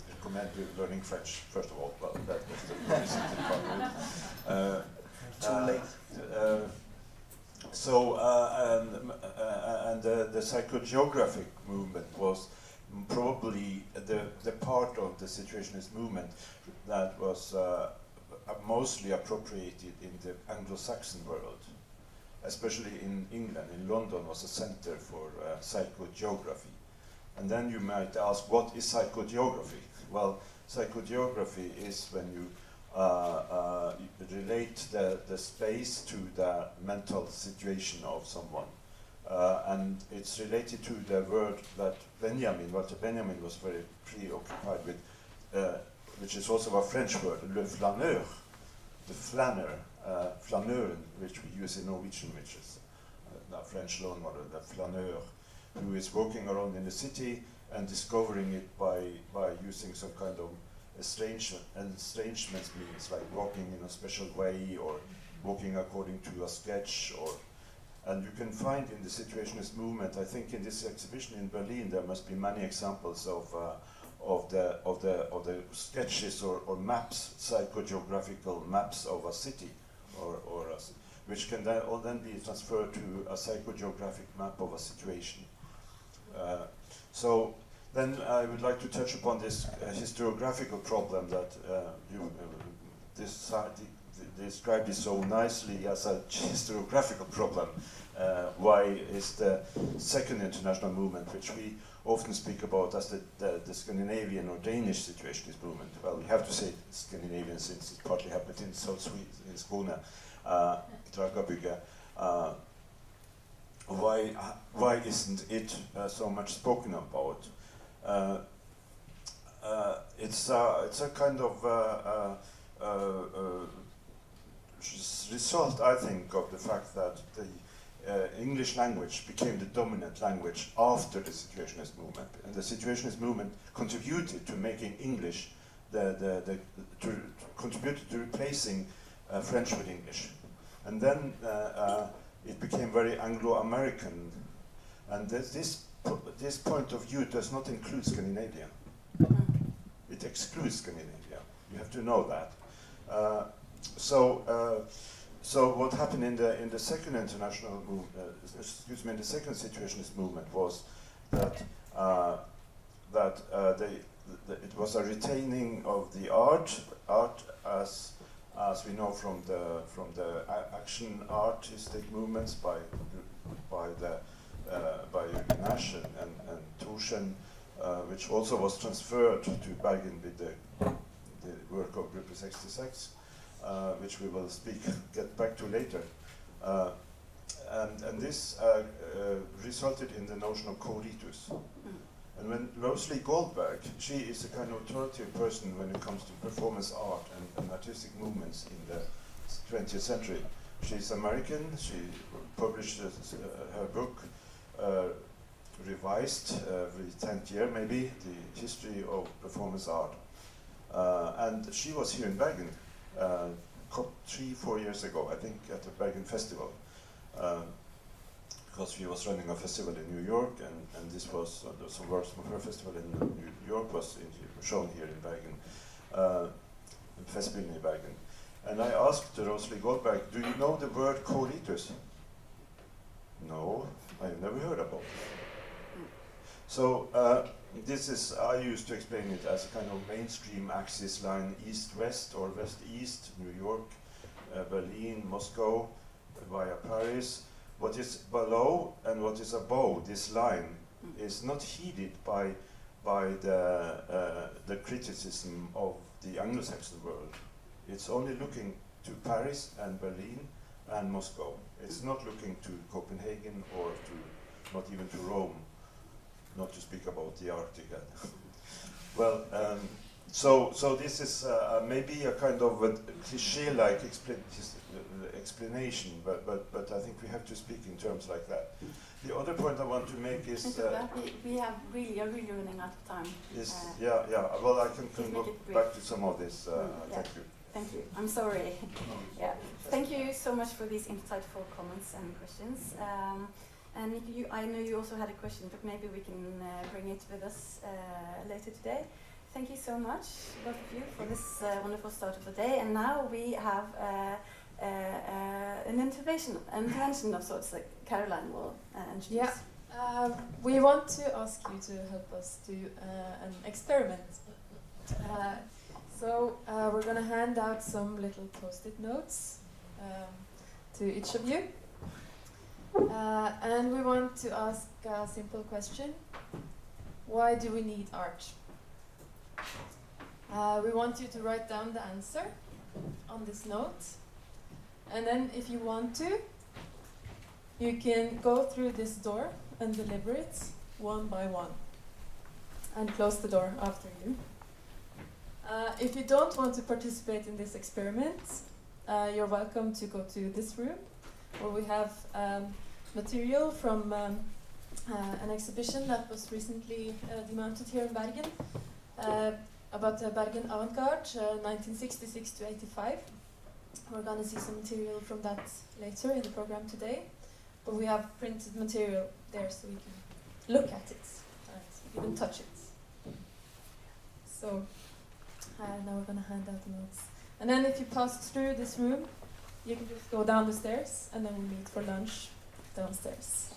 recommend you learning French first of all. Well, that was the part. Uh, Too late. uh, so, uh, and, uh, and the, psychogeographic movement was probably the, the part of the situationist movement that was uh, mostly appropriated in the Anglo-Saxon world, especially in England. In London was a center for uh, psychogeography. And then you might ask, what is psychogeography? Well, psychogeography is when you uh, uh, relate the, the space to the mental situation of someone. Uh, and it's related to the word that Benjamin, Walter Benjamin was very preoccupied with, uh, which is also a French word, le flaneur, the flaneur, uh, flaneur, which we use in Norwegian, which is uh, French loan model, the flaneur, who is walking around in the city and discovering it by, by using some kind of estrangement, estrangement means like walking in a special way or walking according to a sketch or and you can find in the situationist movement, I think in this exhibition in Berlin there must be many examples of uh, of the of the of the sketches or, or maps, psychogeographical maps of a city, or, or a, which can then all then be transferred to a psychogeographic map of a situation. Uh, so then I would like to touch upon this uh, historiographical problem that uh, you uh, described it so nicely as a historiographical problem. Uh, why is the second international movement, which we often speak about as the, the, the Scandinavian or Danish situationist movement. Well, we have to say Scandinavian since it partly happened in South Sweden, in Skåne, uh, Drakabygget. Uh, why, why isn't it uh, so much spoken about? Uh, uh, it's, uh, it's a kind of result, I think, of the fact that the uh, English language became the dominant language after the Situationist movement, and the Situationist movement contributed to making English the, the, the to, contributed to replacing uh, French with English, and then uh, it became very Anglo-American, and this this, this point of view does not include Scandinavia. It excludes Scandinavia. You have to know that. Uh, so. Uh, so what happened in the in the second international move, uh, excuse me, in the second situationist movement was that uh, that uh, they, th- it was a retaining of the art art as as we know from the from the action artistic movements by by the by Nash and, and, and Thorsen, uh, which also was transferred to Bergen with the, the work of Gruppe 66 uh, which we will speak, get back to later. Uh, and, and this uh, uh, resulted in the notion of co-ritus. And when RoseLee Goldberg, she is a kind of authoritative person when it comes to performance art and, and artistic movements in the 20th century. She's American, she published uh, uh, her book, uh, revised uh, every 10th year maybe, the history of performance art. Uh, and she was here in Bergen uh, three, four years ago, I think, at the Bergen Festival. Um, because she was running a festival in New York, and, and this was uh, the- works from her festival in New York was in, shown here in Bergen. Uh, Festspillene i Bergen. And I asked RoseLee Goldberg, do you know the word co-ritus? No, I've never heard about it. So uh, this is, I used to explain it as a kind of mainstream axis line east-west or west-east, New York, uh, Berlin, Moscow, via Paris. What is below and what is above this line is not heeded by, by the, uh, the criticism of the Anglo-Saxon world. It's only looking to Paris and Berlin and Moscow. It's not looking to Copenhagen or to, not even to Rome, not to speak about the Arctic. well, um, so, so this is uh, maybe a kind of a cliche-like expla uh, explanation, but, but, but I think we have to speak in terms like that. The other point I want to make is uh, we, we have really are really running out of time. Is uh, yeah yeah. Well, I can, can go back to some of this. Uh, mm, yeah. Thank you. Thank you. I'm sorry. yeah. Thank you so much for these insightful comments and questions. Um, and you, I know you also had a question, but maybe we can uh, bring it with us uh, later today. Thank you so much, both of you, for this uh, wonderful start of the day. And now we have uh, uh, uh, an intervention, an intervention of sorts that Caroline will introduce. Yeah. Um, we want to ask you to help us do an experiment. So uh, we're going to hand out some little post-it notes um, to each of you. Uh, and we want to ask a simple question. Why do we need art? Uh, we want you to write down the answer on this note. And then if you want to, you can go through this door and deliver it one by one. And close the door after you. Uh, if you don't want to participate in this experiment, uh, you're welcome to go to this room where we have um, material from um, uh, an exhibition that was recently uh, demounted here in Bergen uh, about the Bergen avant-garde, 1966 to 85. We're going to see some material from that later in the program today, but we have printed material there so we can look at it and even touch it. So. Uh, now we're going to hand out the notes. And then if you pass through this room, you can just go down the stairs and then we'll meet for lunch downstairs.